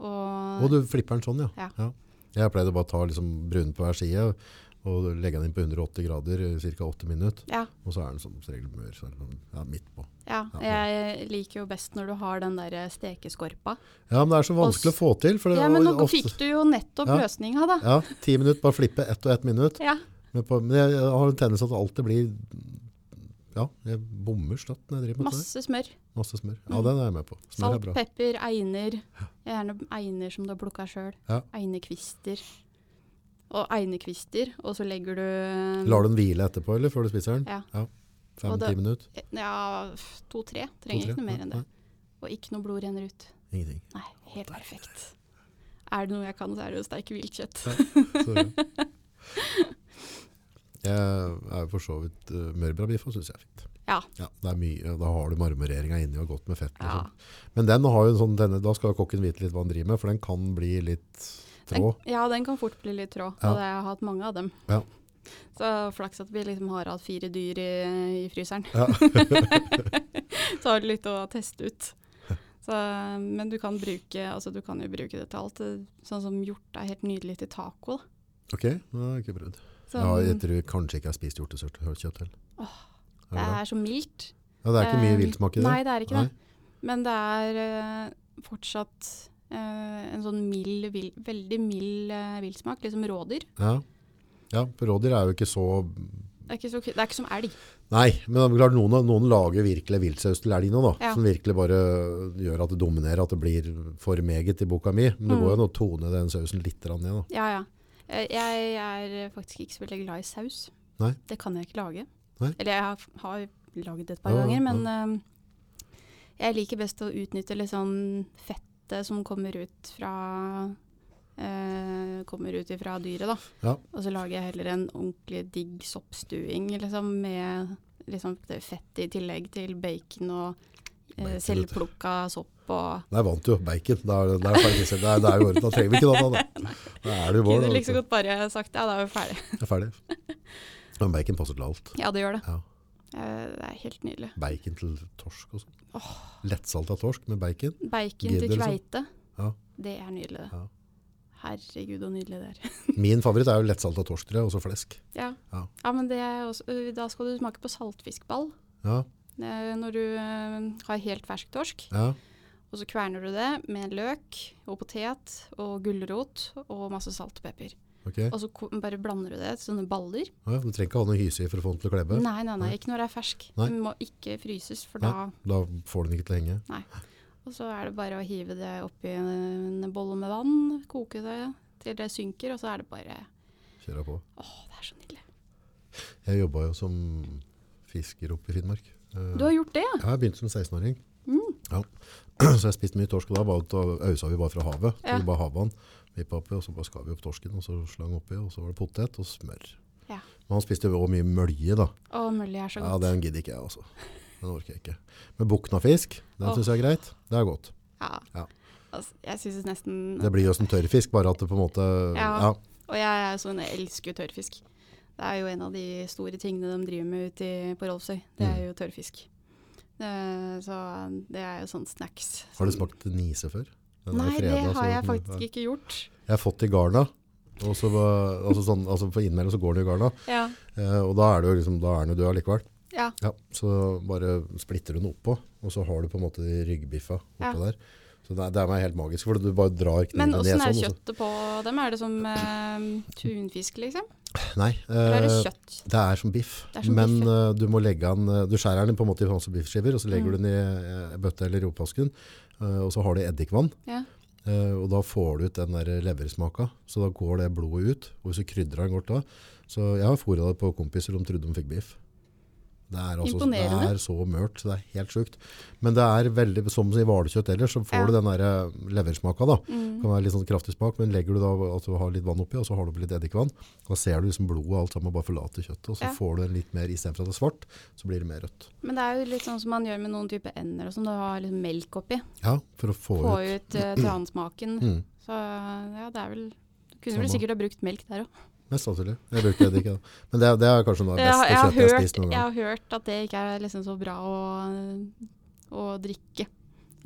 Og, Og du flipper den sånn, ja. Ja. Jeg pleide bare å ta liksom brunen på hver side og legge den inn på 180 grader i ca. 8 minutter. ja, Og så er den som regel mør, så den ja, midt på. ja, jeg liker jo best når du har den der stekeskorpa. Ja, men det er så vanskelig å få til. Ja, men nå ofte- fikk du jo nettopp Ja. løsninga, da. Ja, ti minutter, bare flippe ett og ett minutt. Ja. Men, på, men jeg, har en tendens at det alltid blir Ja, jeg bommer slett når jeg driver med det. Masse smør. Masse smør. Ja, Mm. den er jeg med på. Smør Salt, pepper, einer. Gjerne einer som du har plukka sjøl. Ja. Einekvister. Og einekvister, og så legger du Lar du den hvile etterpå, eller før du spiser den? Ja. Og Fem-ti minutter? Ja, to-tre. Trenger To-tre? ikke noe mer enn det. Og ikke noe blod renner ut. Ingenting. Nei, helt perfekt. Er det noe jeg kan, så er det å steike viltkjøtt. Så, jeg er for så vidt uh, mørbrabiff og syns jeg er fint. Ja. det er mye, da har du marmoreringa inni og godt med fett. Ja. Liksom. Men den har jo en sånn, denne, da skal kokken vite litt hva han driver med, for den kan bli litt Den, ja, den kan fort bli litt trå. Ja. Og jeg har hatt mange av dem. Ja. Så flaks at vi liksom har hatt fire dyr i, i fryseren. Ja. så har det litt å teste ut. Så men du kan, bruke, altså, du kan jo bruke det til alt. Sånn som hjort er helt nydelig til taco. Da. Ok, det har jeg ikke prøvd. Så, Ja, jeg tror kanskje ikke jeg har spist hjortekjøtt til. det Er det det? er så mildt. Ja, det er ikke mye Eh, viltsmak i det? Nei, det er ikke Nei. det. Men det er uh, fortsatt en sånn mild, vil, veldig mild uh, viltsmak, liksom rådyr. Ja. ja, for rådyr er jo ikke så Det er ikke, så, det er ikke som elg. Nei, men klart noen, noen lager virkelig viltsaus til elg nå, da. Ja. Som virkelig bare gjør at det dominerer, at det blir for meget i boka mi. Men det Mm. går jo an å tone den sausen litt ned, da. Ja, ja. Eh, Jeg er faktisk ikke så veldig glad i saus. Nei. Det kan jeg ikke lage. Nei. Eller jeg har, har laget det et par Ja, ganger, ja. men eh, jeg liker best å utnytte litt sånn fettet som kommer ut fra eh, kommer ut ifra dyret, da. Ja. Og så lager jeg heller en ordentlig digg soppstuing liksom, med liksom, fett i tillegg til bacon og eh, selvplukka sopp og Der vant du. Bacon. Da er det, er faktisk, det er, det er jo orden. Da trenger vi ikke noe annet. Da. er det jo vår. Kunne så godt bare sagt ja, da er vi ferdig. Det er ferdig. Men bacon passer til alt. Ja, det gjør det. Ja. Eh, Det er helt nydelig. Bacon til torsk og sånn. Lettsalta torsk med bacon. Bacon Gidder, til liksom. kveite. Ja. Det er nydelig. Ja. Herregud, så nydelig det er. Min favoritt er jo lettsalta torsk, tror jeg, og så flesk. Ja. Ja. ja, men det også, da skal du smake på saltfiskball. Ja, Eh, Når du har helt fersk torsk, ja. og så kverner du det med løk og potet og gulrot og masse salt og pepper. Ok. Og så bare blander du det til sånne baller. Ja, du trenger ikke ha noe hyse i for å få den til å klebe. Nei, nei, nei, Nei. ikke når det er fersk. Nei. Den må ikke fryses, for Nei. da Da får den ikke til å henge. Og så er det bare å hive det oppi en bolle med vann, koke det til det synker, og så er det bare Kjøre på. Åh, det er så nydelig. Jeg jobba jo som fisker oppe i Finnmark. Eh, Du har gjort det, ja? Ja, jeg begynte som 16-åring. Mm. Ja. Så jeg spiste mye torsk, og da var det, ausa vi bare fra havet. Ja. Vi bare havvann. Vippet oppi, og så bare skar vi opp torsken, og så slang oppi, og så var det potet og smør. Ja. Men han spiste jo mye mølje, da. Å, mølje er så godt. Ja, den gidder ikke jeg, altså. Den orker jeg ikke. Men buknafisk, den syns jeg er greit. Det er godt. Ja. Ja. Altså, jeg synes nesten Det blir jo som tørrfisk, bare at det på en måte Ja. ja. Og jeg er sånn, jeg elsker tørrfisk. Det er jo en av de store tingene de driver med ute på Rolfsøy. Det er Mm. jo tørrfisk. Det, så det er jo sånn snacks. Har du smakt nise før? Nei, det har jeg så- faktisk ikke gjort. Jeg har fått i garna. Og så altså sånn, altså for innimellom så går den i garna. Ja. Eh, og da er, jo liksom, da er den jo død allikevel. ja. Ja, så bare splitter du den oppå, og så har du på en måte de ryggbiffa oppå Ja. der. Så det, det er helt magisk, for du bare drar Men kniven ned åssen er sånn. kjøttet på dem? Er det som eh, tunfisk, liksom? Nei, eh, er det eh, det er som biff. Er som men biff, ja. eh, du må legge den, eh, du skjærer den på en måte i biffskiver, og så legger Mm. du den i i bøtte eller ropasken, eh, og så har du eddikvann. Ja. Eh, og da får du ut den der leversmaka, så da går det blodet ut, og så krydrer den godt da. Så jeg har fôra det på kompiser, de trodde de fikk biff. Det er, altså, det er så mørt, det er helt sjukt. Men det er veldig, som i hvalkjøtt ellers, så får Ja. du den der eh, leversmaka da. Mm. Det kan være litt sånn kraftig smak, men legger du da at du har litt vann oppi, og så har du oppi litt eddikvann, da ser du liksom blodet og alt sammen bare forlater kjøttet, og så Ja. får du en litt mer, i stedet for at det er svart, så blir det mer rødt. Men det er jo litt sånn som man gjør med noen typer ender og sånn. Du har liksom melk oppi. Ja, for å få, Få ut. ut uh, transmaken. Mm, Så ja, det er vel kunne vel sikkert ha brukt melk der òg. Mest sannsynlig. Jeg bruker eddik, da. Men det, det er kanskje noe av det beste jeg, kjøttet jeg har spist noen jeg har hørt at det ikke er liksom så bra å, å drikke.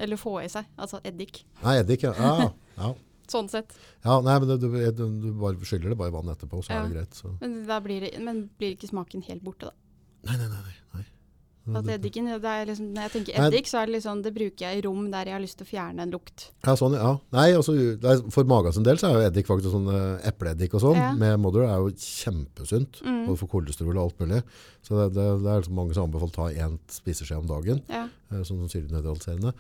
Eller få i seg. Altså eddik. Nei, eddik, ja. Ja, ja. Sånn sett. ja nei, men det, du, du, du bare skyller det bare i vann etterpå, så Ja. er det greit. Så. Men blir, det, men blir ikke smaken helt borte, da? Nei, nei. nei, nei. At eddiken, det er liksom, når jeg tenker eddik, så er det liksom, det bruker jeg i rom der jeg har lyst til å fjerne en lukt. Ja, sånn, ja. Nei, altså, for magas del så er jo eddik faktisk sånn eh, epleeddik og sånn, Ja. med mother er jo kjempesunt, Mm. både for kolesterol og alt mulig. Så det, det, det er liksom mange som anbefaler å ta en spiseskje om dagen, Ja. eh, sånn syrenøytraliserende.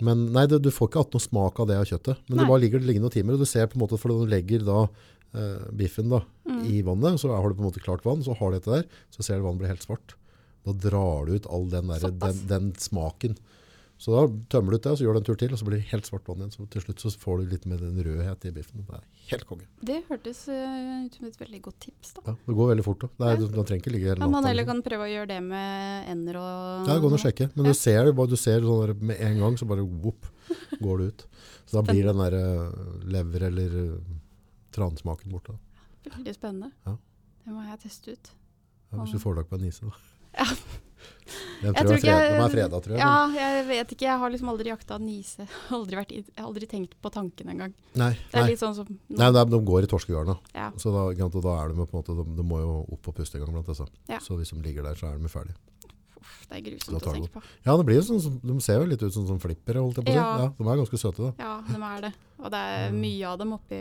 Men nei, det, du får ikke hatt noe smak av det av kjøttet, men Nei. det bare ligger det ligger noen timer, og du ser på en måte, for du legger da eh, biffen da, Mm. i vannet, så har du på en måte klart vann, så har du dette der, så ser du vannet blir helt svart. Da drar du ut all den, der, den, den smaken. Så da tømmer du ut det, og så gjør du en tur til, og så blir det helt svart vann igjen. Så til slutt så får du litt med den rødhet i biffen. Det er helt konge. Det hørtes eh, ut som et veldig godt tips, da. Ja, det går veldig fort da. Ja. du, du trenger ikke ligge hele Kan man heller kan prøve å gjøre det med ender og Ja, det går an å sjekke. Men Ja. du ser det du ser sånn der, med en gang, så bare whoop, går det ut. Så da blir den der eh, lever eller uh, transmaken borte. Veldig spennende. Ja. Det må jeg teste ut. Ja, hvis du får tak på en nise da. Den Jeg tror jeg, ikke- er freda, tror jeg. Ja, jeg vet ikke. Jeg har liksom aldri jakta nise. Aldri vært, jeg har aldri tenkt på tanken engang. Nei, Det er nei. litt sånn som nei de, de går i torskegarna. Ja. Så da, da er de på en måte, de, de må jo opp og puste en gang blant disse. Ja. Så hvis de ligger der, så er de ferdig. Uff, det er grusomt å tenke på. Ja, det blir jo sånn, de ser jo litt ut som, som flippere, holdt jeg på å si. Ja. Ja, de er ganske søte da. Ja, de er det. Og det er mye av dem oppi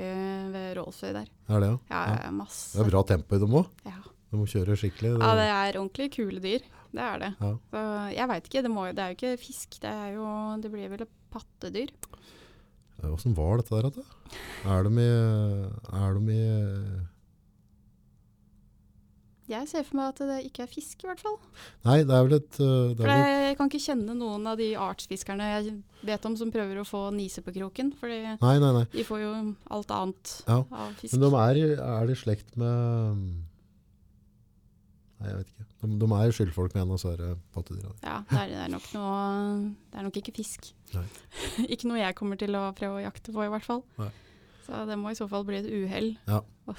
ved Rålsøy der. Er det, ja? Ja, Ja. ja. masse. Det er bra tempo i dem også. Ja. De må kjøre skikkelig. ja, det er ordentlig kule dyr. Det er det. Ja. Så jeg veit ikke, det, må, det er jo ikke fisk. Det er jo Det blir vel et pattedyr. Hvordan var dette der? Da? Er de i, er de i Jeg ser for meg at det ikke er fisk, i hvert fall. Nei, det er vel et det For er vel, jeg, kan ikke kjenne noen av de artsfiskerne jeg vet om som prøver å få nise på kroken. For de får jo alt annet Ja, av fisk. Men de er, er de i slekt med Nei, jeg vet ikke. De, de er jo skyldfolk med en av disse pattedyra. Ja, det er, det er nok noe Det er nok ikke fisk. Ikke noe jeg kommer til å prøve å jakte på, i hvert fall. Nei. Så det må i så fall bli et uhell. Ja da.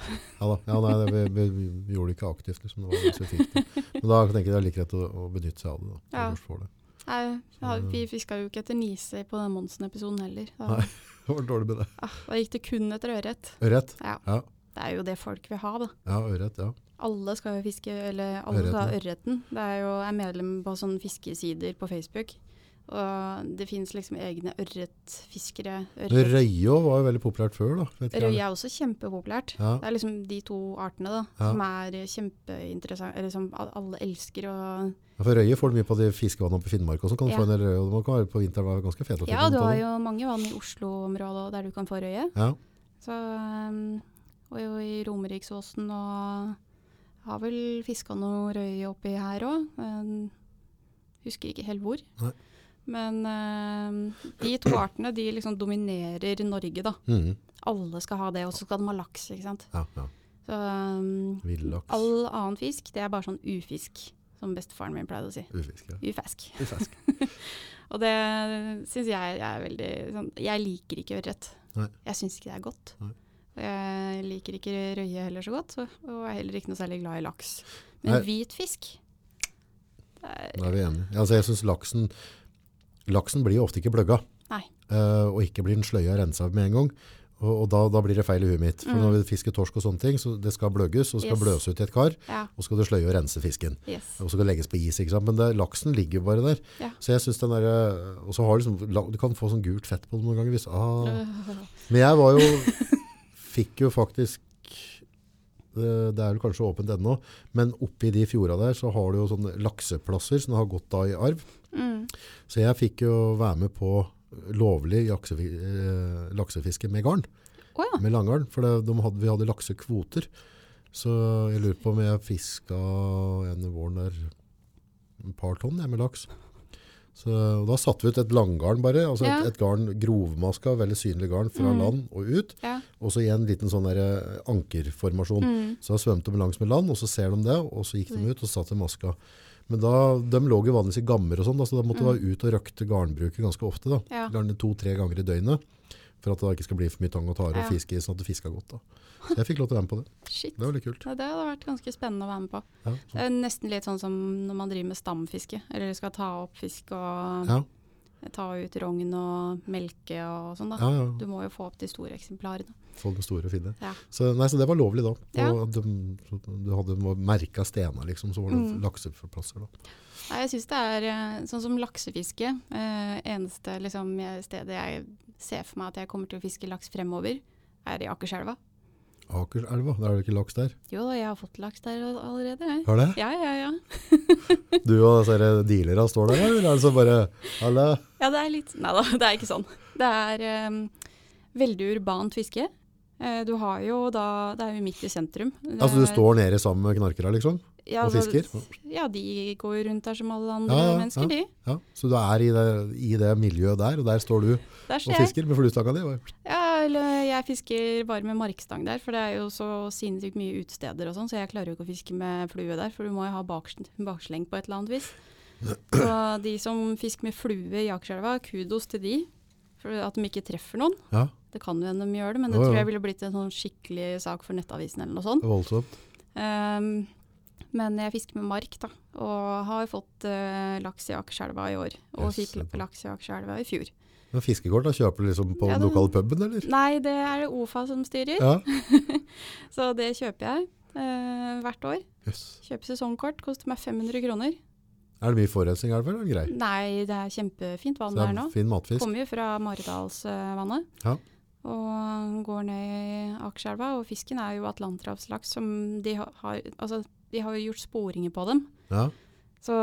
Ja, nei, vi, vi, vi gjorde det ikke aktivt, liksom. Det var fikk det. Men da tenker jeg det er like greit å, å benytte seg av det. da. Ja. det. Nei, ja, vi fiska jo ikke etter nise på den Monsen-episoden heller. Da, Nei. Det var dårlig med det. ah, da gikk det kun etter ørret. Ørret. Ja. Ja. Det er jo det folk vil ha, da. Ja, ørret, ja. Alle skal jo fiske, eller alle skal ha Ørreten. Det er jo jeg er medlem på sånne fiskesider på Facebook. Og det finnes liksom egne ørretfiskere. Ørret. Røye var jo veldig populært før, da. Røye er også kjempepopulært. Ja. Det er liksom de to artene da, Ja. som er kjempeinteressante, eller som alle elsker. Og Ja, for røye får du mye på de fiskevannene oppe i Finnmark også. Kan du Ja. få en del røye, og de kan være på vinteren være ganske fete. ja, du har jo mange vann i Oslo-området der du kan få røye. Ja. Så, og jo i Romeriksåsen og har vel fiska noe røye oppi her òg. Husker ikke helt hvor. Nei. Men uh, de to artene de liksom dominerer Norge, da. Mm. Alle skal ha det, og så skal de ha laks. ikke sant? ja, ja. Så um, all annen fisk, det er bare sånn ufisk, som bestefaren min pleide å si. Ufisk. Ja. Ufisk. Ufisk. Og det syns jeg er veldig sånn Jeg liker ikke ørret. Jeg syns ikke det er godt. Nei. Jeg liker ikke røye heller så godt, så, og er heller ikke noe særlig glad i laks. Men Nei. hvit fisk det Da er vi enige. Altså, jeg synes laksen, laksen blir ofte ikke bløgga. Nei. Eh, og ikke blir den sløya rensa med en gang. Og, og da, da blir det feil i huet mitt. For Mm. når vi fisker torsk og sånne ting, så det skal bløgges, og skal Yes. bløse ut i et kar, Ja. og skal du sløye og rense fisken. Yes. Og så skal det legges på is, ikke sant? Men det, laksen ligger jo bare der. Ja. Så jeg synes den der, og så har du liksom, du kan få sånn gult fett på det noen ganger. Hvis, ah. Men jeg var jo, fikk jo faktisk, det, det er vel kanskje åpent ennå, men oppi de fjorda der så har du jo sånne lakseplasser som har gått da i arv. mm. Så jeg fikk jo være med på lovlig eh, laksefiske med garn, Oh, ja. med langgarn, for det, de hadde, vi hadde laksekvoter. Så jeg lurer på om jeg fiska en våren der et par tonn jeg, med laks. Så da satte vi ut et langgarn bare, altså Ja. et, et garn grovmaska, veldig synlig garn fra Mm. land og ut, ja. og så i en liten sånn der eh, ankerformasjon. Mm. Så da svømte de langs med land, og så ser de det, og så gikk de ut og satt i maska. Men da, de lå jo vanligvis i gammer og sånn, så da måtte Mm. vi ut og røkte garnbruket ganske ofte da. Gjerne to-tre ganger i døgnet, for at det ikke skal bli for mye tang og tare Ja. og fiske i, sånn at det fiska godt da. Så jeg fikk lov til å være med på det. Shit. Det var litt kult. Ja, det hadde vært ganske spennende å være med på. Ja, Det er nesten litt sånn som når man driver med stamfiske, eller skal ta opp fisk og ja, ta ut rogn og melke og sånn da. ja, ja. Du må jo få opp de store eksemplarene. Få de store og fine. Ja. Så, nei, så det var lovlig da. Og de, du hadde merket stener liksom, så var det Mm. lakseplasser da. Nei, jeg syns det er eh, sånn som laksefiske. Eh, eneste liksom, stedet jeg ser for meg at jeg kommer til å fiske laks fremover, er i Akerselva. Akerselva, Da er det ikke laks der. Jo da, jeg har fått laks der allerede, jeg. Har det? Ja, ja, ja. Du og disse dealerne står der, eller er det så bare, Halla? Ja, det er litt Nei da, det er ikke sånn. Det er um, veldig urbant fiske. Eh, du har jo da Det er jo midt i sentrum. Altså du står nede sammen med knarkere liksom? ja, og fisker? Ja, de går rundt der som alle andre Ja, ja, mennesker, de. Ja, så du er i det, i det miljøet der, og der står du Der og fisker med fluestanga di? Ja, jeg fisker bare med markstang der, for det er jo så sinnssykt mye utesteder og sånn, så jeg klarer jo ikke å fiske med flue der, for du må jo ha baks baksleng på et eller annet vis. Så de som fisker med flue i Akerselva, kudos til de, for at de ikke treffer noen. Ja, Det kan jo hende de gjør det, men det ja, ja. tror jeg ville blitt en sånn skikkelig sak for Nettavisen eller noe sånt. det voldsomt. Ehm, Men jeg fisker med mark, da. Og har fått uh, laks i Akerselva i år. Og fikk laks i Akerselva i fjor. Men fiskekort da kjøper du liksom på Ja, den lokale puben, eller? Nei, det er det OFA som styrer. Ja. Så det kjøper jeg eh, hvert år. Yes. Kjøper sesongkort. Koster meg 500 kroner. Er det mye forurensning, i elva, vel? Er grei? Nei, det er kjempefint vann der er nå. fin matfisk. Kommer jo fra Maridalsvannet. Ja. Og går ned i Akerselva. Og fisken er jo atlanterhavslaks som de har Altså, de har jo gjort sporinger på dem. Ja. Så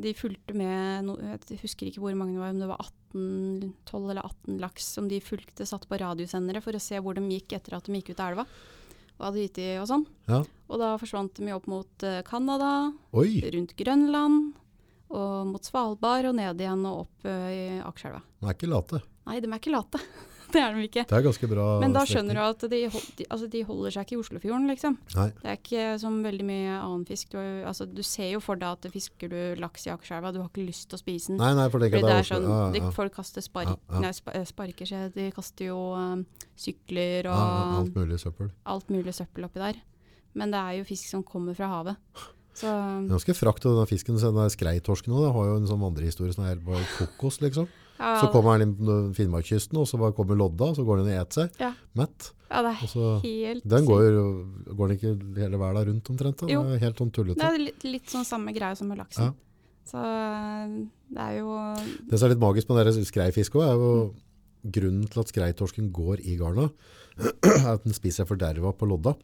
de fulgte med no, Jeg husker ikke hvor mange det var, om det var 18, 12 eller 18 laks som de fulgte, satt på radiosendere for å se hvor de gikk etter at de gikk ut av elva. Og gitt og sånn. Ja. Og da forsvant de opp mot eh, Canada, rundt Grønland, og mot Svalbard og ned igjen og opp eh, i Akerselva. de er ikke late. Nei, de er ikke late. det er de ikke. Det er ganske bra Men da skjønner du at de, de, altså de holder seg ikke i Oslofjorden, liksom. Nei. Det er ikke som veldig mye annen fisk. Du, altså, du ser jo for deg at fisker du laks i Akerselva, du har ikke lyst til å spise den. Nei, nei, for det, Fordi det det er er sånn, Ja, ja, Folk kaster spark, Ja. Nei, spa, sparker seg, de kaster jo um, sykler og alt mulig søppel. alt mulig søppel oppi der. Men det er jo fisk som kommer fra havet. Så er Ganske frakt av den fisken. Den skreitorsken har jo en sånn vandrehistorie som er helt bare kokos, liksom. Ja, Så kommer den inn på Finnmarkskysten, og så kommer lodda, og så går den og eter seg. Ja. Mett. ja, det er så, helt den går, jo- går den ikke hele verden rundt omtrent? Da? Jo. Det er helt sånn tullete. Det er litt, litt sånn samme greie som med laksen. Ja. Så det er jo Det som er litt magisk med dere skreifiske også, er jo grunnen til at skreitorsken går i garna, er at den spiser seg forderva på lodda.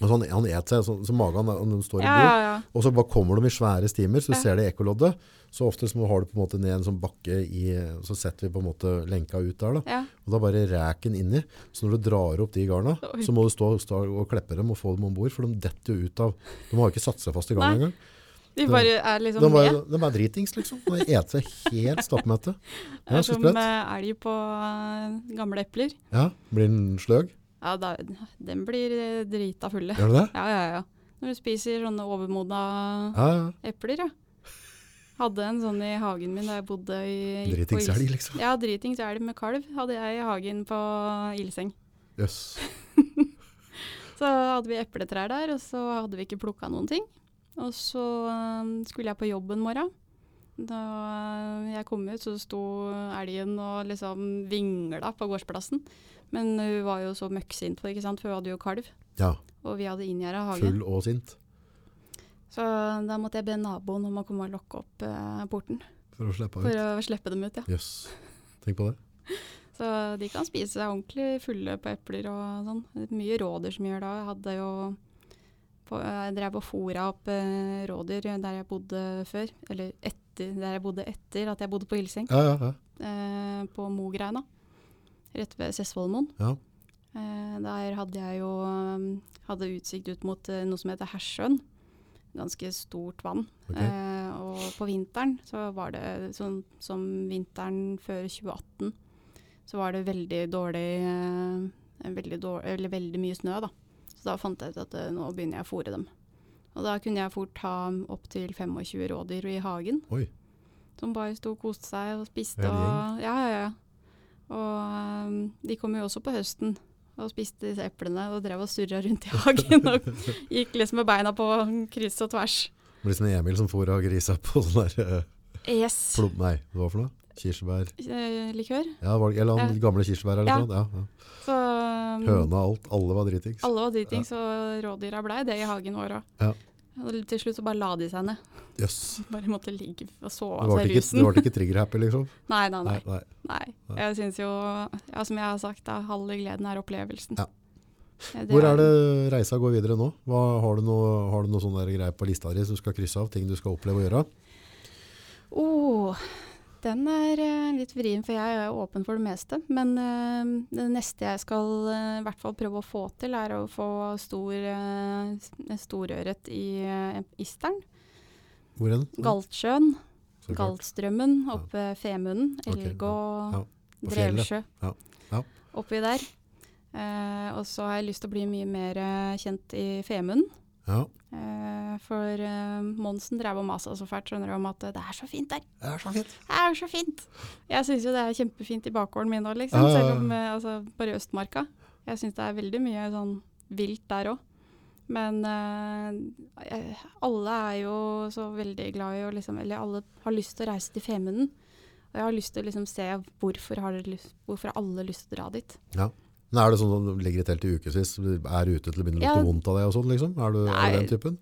Og så han, han et seg, så, så magen den står i Ja, bur, ja, ja. og så bare kommer de i svære stimer, så du ser det ekkoloddet. Så ofte så har du på en måte ned en sånn bakke i, så setter vi på en måte lenka ut der da. Og da bare ræken inni. Så når du drar opp de garna, Oi. så må du stå, stå og kleppe dem og få dem ombord, for de detter jo ut av De har jo ikke satt seg fast i garnet engang. De bare er liksom De, bare, med. de er dritings, liksom. De eter seg helt stappmette. Det er som eh, elg på eh, gamle epler. Ja, blir den sløg? Ja, da, den blir eh, drita fulle. Gjør du det? Ja, ja, ja. Når du spiser sånne overmodna Ja, ja. epler, ja. Hadde en sånn i hagen min da jeg bodde i Dritings elg, liksom. Ja, dritings elg med kalv hadde jeg i hagen på ildseng. Jøss. Så hadde vi epletrær der, og så hadde vi ikke plukka noen ting. Og så eh, skulle jeg på jobb en morgen. Da eh, jeg kom ut, så sto elgen og liksom vingla på gårdsplassen. Men hun var jo så møkksint for, for hun hadde jo kalv. Ja, Og vi hadde inngjerda hage. full og sint. Så da måtte jeg be naboen om å komme og lokke opp eh, porten. For å slippe For å slippe dem ut, ja. Jøss. Tenk på det. Så de kan spise seg ordentlig fulle på epler og sånn. Mye rådyr som gjør det. Jeg hadde jo på, Jeg drev og fôra opp eh, rådyr der jeg bodde før. Eller etter, der jeg bodde etter at jeg bodde på Hilseng. Ja, ja, ja. Eh, på Mogreina. Rett ved Sessvollmoen. ja. Eh, der hadde jeg jo um, hadde utsikt ut mot eh, noe som heter Hersjøen. Ganske stort vann. Okay. Eh, og på vinteren så var det sånn som vinteren før 2018, så var det veldig dårlig, veldig, dårlig eller veldig mye snø, da. Så da fant jeg ut at nå begynner jeg å fòre dem. Og da kunne jeg fort ha opptil 25 rådyr i hagen. Oi. Som bare sto og koste seg og spiste. Og, ja, ja, ja. Og um, de kom jo også på høsten og spiste disse eplene og drev og surra rundt i hagen. og gikk liksom med beina på kryss og tvers. Det blir som Emil som fôra grisa på sånn der eh, Yes. plom... Nei, hva for noe? Kirsebær? Eh, Likør. Ja, eller han Ja. gamle kirsebær eller Ja. noe sånt. Ja, ja. Så um, Høna, alt. Alle var dritings. alle var dritings, og rådyra blei det i hagen vår òg. Og til slutt så bare la de seg ned. Yes. Bare måtte ligge og sove av seg ikke, rusen. Du ble ikke trigger-happy, liksom? Nei, nei, nei. nei. nei. Jeg syns jo, ja, som jeg har sagt, da, halve gleden er opplevelsen. Ja. Ja, Hvor er det reisa går videre nå? Hva, har du noe, noe sånne greier på lista di som du skal krysse av? Ting du skal oppleve å gjøre? Oh, den er eh, litt vrien, for jeg er åpen for det meste. Men eh, det neste jeg skal eh, i hvert fall prøve å få til, er å få stor, storørret i uh, Isteren. Hvor hen? Galtsjøen. Galtstrømmen oppe ved Femunden. Ok, Elg og ja. Og. Drevsjø. Ja, ja. Oppi der. Eh, og så har jeg lyst til å bli mye mer kjent i Femunden. Ja, Eh, for eh, Monsen drev og masa så fælt skjønner du, om at eh, det er så fint der. det er så fint. Det er så fint! Jeg syns jo det er kjempefint i bakgården min òg, liksom. Ja. Selv om altså, bare i Østmarka. Jeg syns det er veldig mye sånn vilt der òg. Men eh, alle er jo så veldig glad i å liksom Eller alle har lyst til å reise til Femunden. Og jeg har lyst til å liksom se hvorfor har, lyst, hvorfor har alle lyst til å dra dit. Ja. Men er det sånn at du ligger i telt i ukevis, er ute til å begynne å Ja. vondt av det og sånn, liksom? Er du, er du den typen?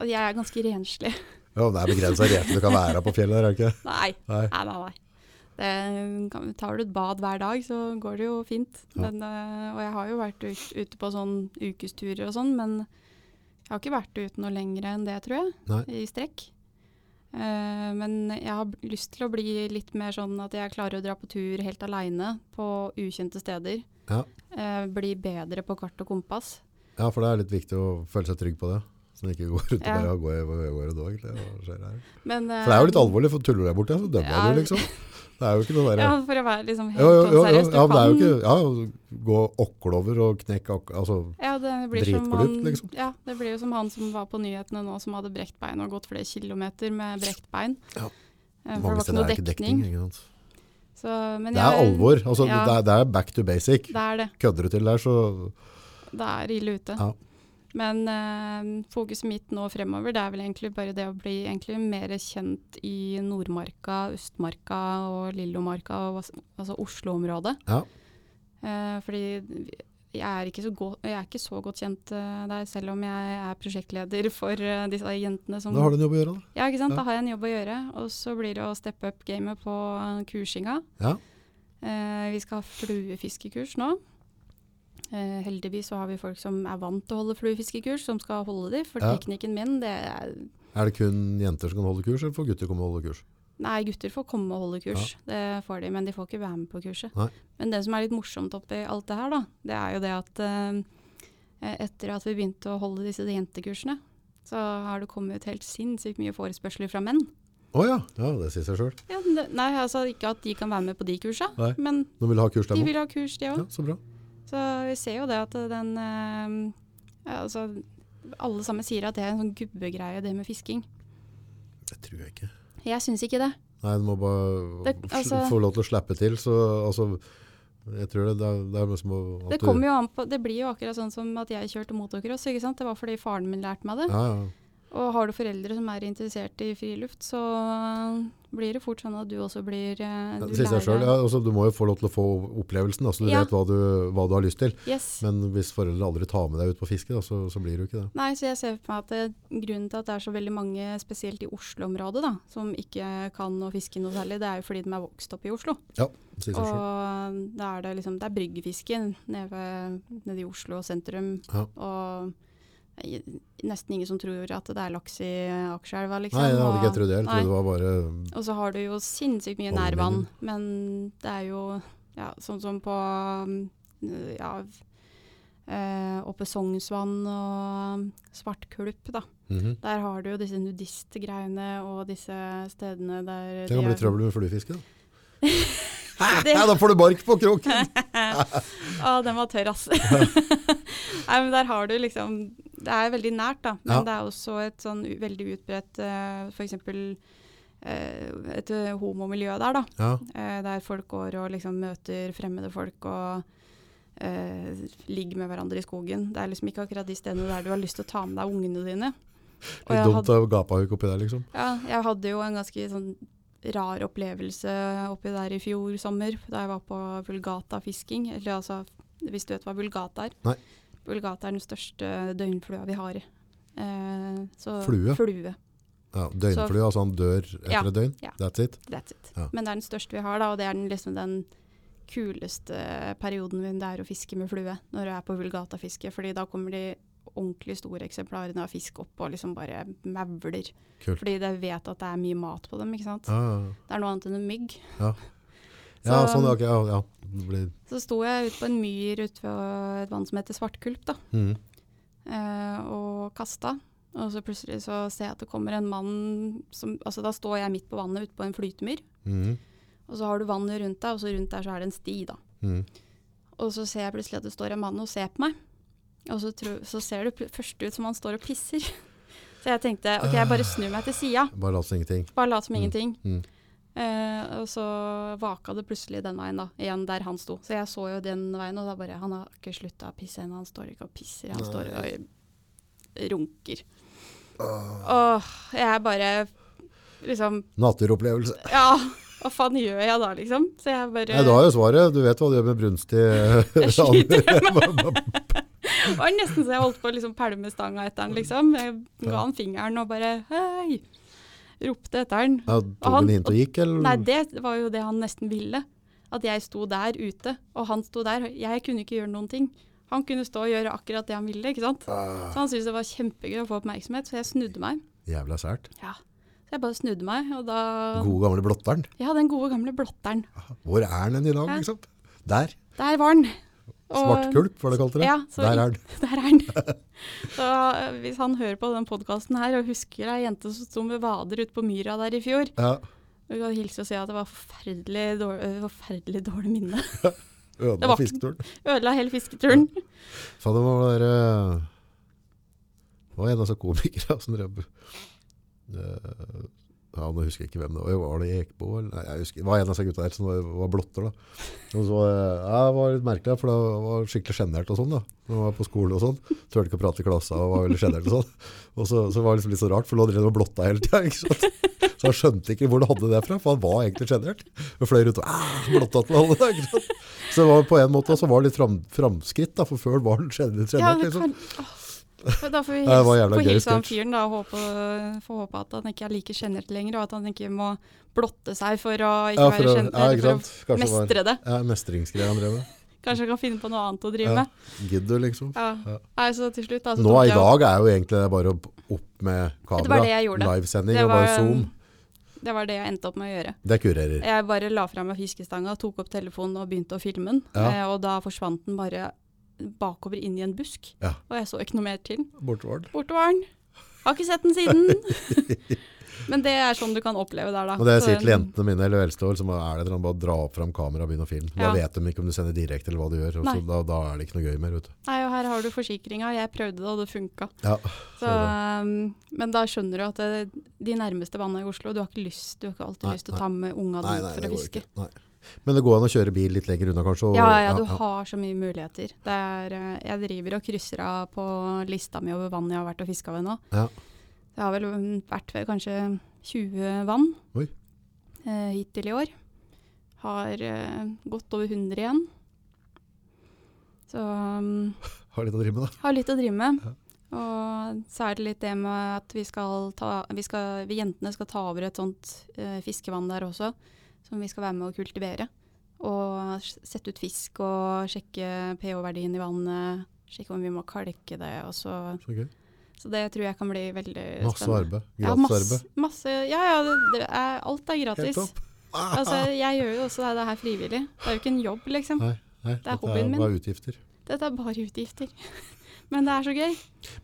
Jeg er ganske renslig. Ja, det er begrenset rete du kan være på fjellet er det ikke? Nei, Nei. nei, nei. nei. Det, tar du et bad hver dag, så går det jo fint. Ja. Men, eh, og jeg har jo vært ute på sånn ukesturer og sånn, men jeg har ikke vært ute noe lenger enn det, tror jeg, Nei. i strekk. Eh, men jeg har lyst til å bli litt mer sånn at jeg klarer å dra på tur helt aleine på ukjente steder. Ja. Eh, bli bedre på kart og kompass. Ja, for det er litt viktig å føle seg trygg på det. Så det ikke går rundt og Ja. bare går, går, går og går. Hva skjer her? Men, For det er jo litt eh, alvorlig, for tuller du der borte, så dømmer Ja. du, liksom. Det er jo ikke noe der. Ja, for å være liksom helt Jo, jo, jo, jo, seriøs. Du ja, men det er jo ikke ja, Gå okkelover og knekke ok, altså, Ja, det Dritglupt, liksom. Ja, det blir jo som han som var på nyhetene nå, som hadde brekt bein og gått flere kilometer med brekt bein. Ja. For Mange det var ikke noe det dekning. dekning. Så, men Det er jeg- alvor. Altså, ja, det, er, det er back to basic. Det er det. Kødder du til der, så Det er ille ute. Ja. Men eh, fokuset mitt nå fremover, det er vel egentlig bare det å bli mer kjent i Nordmarka, Østmarka og Lillomarka, og, altså Oslo-området. Ja. Eh, fordi jeg er, ikke så gå- jeg er ikke så godt kjent uh, der, selv om jeg er prosjektleder for uh, disse jentene som da har du en jobb å gjøre. Da. Ja, ikke sant. Ja. Da har jeg en jobb å gjøre. Og så blir det å steppe up gamet på eh, kursinga. Ja. Uh, vi skal ha fluefiskekurs nå. Eh, heldigvis så har vi folk som er vant til å holde fluefiskekurs, som skal holde de. For Ja. teknikken min, det er Er det kun jenter som kan holde kurs, eller får gutter komme og holde kurs? Nei, gutter får komme og holde kurs. Det får de, men de får ikke være med på kurset. Nei. Men det som er litt morsomt oppi alt det her, da, det er jo det at eh, etter at vi begynte å holde disse jentekursene, så har det kommet helt sinnssykt mye forespørsler fra menn. Å ja. ja, det sier seg sjøl. Ja, nei, altså ikke at de kan være med på de kursa, Nei. men de vil ha kurs, de òg. Ja, så bra. Så vi ser jo det at den eh, altså, Alle sammen sier at det er en sånn gubbegreie, det med fisking. Det tror jeg ikke. Jeg syns ikke det. Nei, du må bare Det- altså- få lov til å slippe til. Så altså Jeg tror det, det er, det er liksom Det kommer jo an på Det blir jo akkurat sånn som at jeg kjørte motocross. ikke sant? Det var fordi faren min lærte meg det. Ja, ja. Og har du foreldre som er interessert i friluft, så blir det fort sånn at du også blir Du, Ja, det lærer- selv. Ja, altså, du må jo få lov til å få opplevelsen, da, så du Ja. vet hva du, hva du har lyst til. Yes. Men hvis foreldre aldri tar med deg ut på fiske, da, så, så blir det jo ikke det. Nei, så jeg ser for meg at det, grunnen til at det er så veldig mange, spesielt i Oslo-området, da, som ikke kan å fiske noe særlig, det er jo fordi de er vokst opp i Oslo. Ja, det sier seg selv. Og da er det liksom, det er bryggefisken nede, nede i Oslo sentrum. Ja. Og nesten ingen som tror at det er laks i Akerselva, liksom. Nei, det hadde ikke jeg trodd. Jeg trodde det var bare og så har du jo sinnssykt mye nærvann, men det er jo ja, sånn som på um, ja, eh, oppe Sognsvann og Svartkulp, da. mhm. Der har du jo disse nudistgreiene og disse stedene der Det kan de bli trøbbel med fluefiske. da. Ja, da får du bark på kroken! Å, den var tørr, ass. Nei, men der har du liksom Det er veldig nært, da. Men Ja. det er også et sånn veldig utbredt uh, f.eks. Uh, et uh, homomiljø der, da. Ja, Uh, der folk går og liksom møter fremmede folk og uh, ligger med hverandre i skogen. Det er liksom ikke akkurat de stedene der du har lyst til å ta med deg ungene dine. Litt jeg dumt hadde, å gapahuk oppi der, liksom. ja, jeg hadde jo en ganske sånn rar opplevelse oppi der i fjor sommer, da jeg var på vulgata-fisking. Eller altså, hvis du vet hva vulgata er? Nei. Vulgata er den største døgnflua vi har. Eh, så Flue? Flue. Ja, Døgnflue, altså han dør etter Ja, et døgn. ja. That's it. That's it. Ja. Men det er den største vi har, da, og det er den, liksom den kuleste perioden det er å fiske med flue, når du er på vulgatafiske. fordi da kommer de ordentlig store eksemplarene av fisk opp og liksom bare mauler. Fordi de vet at det er mye mat på dem, ikke sant. Ja, ja, Det er noe annet enn en mygg. Ja. ja Så- sånn, okay, ja, ja. Så sto jeg ute på en myr ute ved et vann som heter Svartkulp, da, mm. eh, og kasta. Og så plutselig så ser jeg at det kommer en mann som Altså da står jeg midt på vannet ute på en flytemyr. Mm. Og så har du vannet rundt deg, og så rundt der så er det en sti, da. Mm. Og så ser jeg plutselig at det står en mann og ser på meg. Og så, tro, så ser det først ut som han står og pisser. Så jeg tenkte ok, jeg bare snur meg til sida. Bare lat som ingenting. Bare lat som ingenting. Mm. Eh, og så vaka det plutselig den veien, da. Igjen der han sto. Så jeg så jo den veien, og da bare Han har ikke slutta å pisse ennå. Han står ikke og pisser. Han står og runker. Åh, jeg bare liksom Naturopplevelse. Ja, hva faen gjør jeg da, liksom? Så jeg bare Nei, da er jo svaret. Du vet hva du gjør med brunstig Jeg sliter Det var nesten så jeg holdt på å liksom pælme stanga etter han, liksom. Jeg ga han fingeren og bare hei! Ropte etter han. Ja, Tok han- hint og gikk, eller? Nei, det var jo det han nesten ville. At jeg sto der ute, og han sto der. Jeg kunne ikke gjøre noen ting. Han kunne stå og gjøre akkurat det han ville, ikke sant. Ah. Så han syntes det var kjempegøy å få oppmerksomhet, så jeg snudde meg. Jævla sært. Ja. Så jeg bare snudde meg, og da Gode gamle blotteren. Ja, den gode gamle blotteren. Hvor er den i dag, liksom? Der. Der var den. Svartkulp, var det kalt det? Ja, så Der er den. Der er den. så øh, hvis han hører på den podkasten her og husker ei jente som sto med vader ute på myra der i fjor, Ja. du kan hilse og si at det var forferdelig dårlig, forferdelig dårlig minne. Ødela fisketuren. Ødela hele fisketuren. Faen, det var der, eh, Det var en av disse komikerne som drev eh, ja, Nå husker jeg ikke hvem det var. Var det Ekbo? Eller? Nei, jeg husker, det var en av disse gutta der som var, var blotter. da. Og så, eh, ja, det var litt merkelig, for det var skikkelig sjenert og sånn. da. Når man var på skole og sånn. Turte ikke å prate i klassa og var veldig sjenert og sånn. Og så, så var det liksom litt så rart, for lå drev og blotta hele tida. Så han skjønte ikke hvor han hadde det fra, for han var egentlig sjenert. Og fløy rundt og ah, blotta til alle. ikke sant? Så det var på en måte så var det litt fram, framskritt, da, for før var han sjenert. Liksom. Da får vi Ja, hilse, hilse han fyren da, og håpe, får håpe at han ikke er like sjenert lenger, og at han ikke må blotte seg for å ikke Ja, for være kjent, ja, for å Kanskje det var- mestre det. Ja, mestringsgreier han drev med. Kanskje han kan finne på noe annet å drive Ja. med. Gidder, liksom. Ja. Ja. Nei, så til slutt da, så Nå i dag er jo egentlig bare opp med kamera, livesending Det og bare Zoom. Det var det jeg endte opp med å gjøre. Det kurerer. Jeg bare la fra meg fiskestanga, tok opp telefonen og begynte å filme den. Ja. Eh, og da forsvant den bare bakover inn i en busk. Ja. Og jeg så ikke noe mer til. Borte var den. Har ikke sett den siden. Men det er sånn du kan oppleve der, da. Og det jeg sier til jentene mine eller eldste år, så er det, bare dra opp fram kamera og begynne å filme. Da Ja. vet de ikke om du sender direkte eller hva du gjør. Og så da, da er det ikke noe gøy mer. Vet du. Nei, og her har du forsikringa. Jeg prøvde det, og det funka. Ja, Så, um, men da skjønner du at det, de nærmeste vannene i Oslo Du har ikke lyst Du har ikke alltid Nei, lyst til å ta med unga dine for å fiske. ikke. Nei. Men det går an å kjøre bil litt lenger unna, kanskje? Og, Ja, ja, du har så mye muligheter. Det er, eh, jeg driver og krysser av på lista mi over vann jeg har vært og fiska ved nå. Ja. Det har vel vært kanskje 20 vann eh, hittil i år. Har eh, gått over 100 igjen. Så um, Har litt å drive med, da. har litt å drive med. Ja. Og så er det litt det med at vi skal ta Vi, skal, vi jentene skal ta over et sånt eh, fiskevann der også, som vi skal være med å kultivere. Og sette ut fisk og sjekke pH-verdien i vannet. Sjekke om vi må kalke det. Og så, Så gøy. så det tror jeg kan bli veldig spennende. Masse arbeid. Ja, Gratis arbeid. masse Ja, ja, er, alt er gratis. topp. Altså, jeg gjør jo også det, det her frivillig. Det er jo ikke en jobb, liksom. Nei, nei, Det er hobbyen min. bare utgifter. Dette er bare utgifter. Men det er så gøy.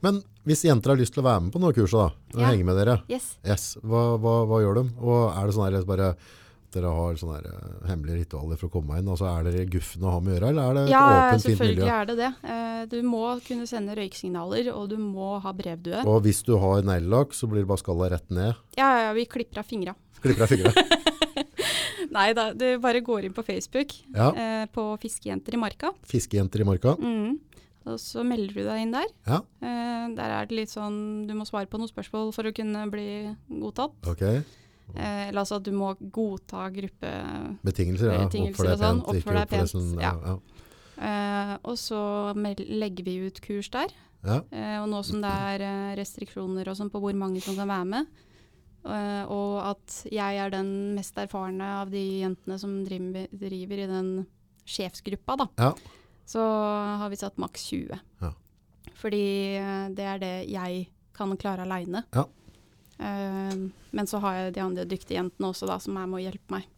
Men hvis jenter har lyst til å være med på noen kurs da, og Ja. henge med dere, Yes. yes, hva, hva, hva gjør de? Og er det sånn her bare dere har sånne her, eh, hemmelige ritualer for å komme inn? Altså er dere guffen å ha med å gjøre, eller er det et Ja, åpent, fint selvfølgelig er det det. Eh, Du må kunne sende røyksignaler, og du må ha brevdue. Og hvis du har neglelakk, så blir det bare skalla rett ned. Ja, ja, ja, vi klipper av fingra. Klipper av fingrene. Nei da, du bare går inn på Facebook, Ja. eh, på Fiskejenter i Marka. Fiskejenter i marka. Mm. Og så melder du deg inn der. Ja, Eh, der er det litt sånn Du må svare på noen spørsmål for å kunne bli godtatt. ok. Eh, eller altså at du må godta gruppe Betingelser, ja. Betingelser og sånn, oppfør deg pent, sånn, ja. ja. eh, Og så legger vi ut kurs der. Ja. Eh, og nå som det er eh, restriksjoner og sånn på hvor mange som kan være med, eh, og at jeg er den mest erfarne av de jentene som driver, driver i den sjefsgruppa, da, Ja. så har vi satt maks 20. Ja. Fordi det er det jeg kan klare aleine. Ja. Eh, men så har jeg de andre dyktige jentene også, da, som er med å hjelpe meg.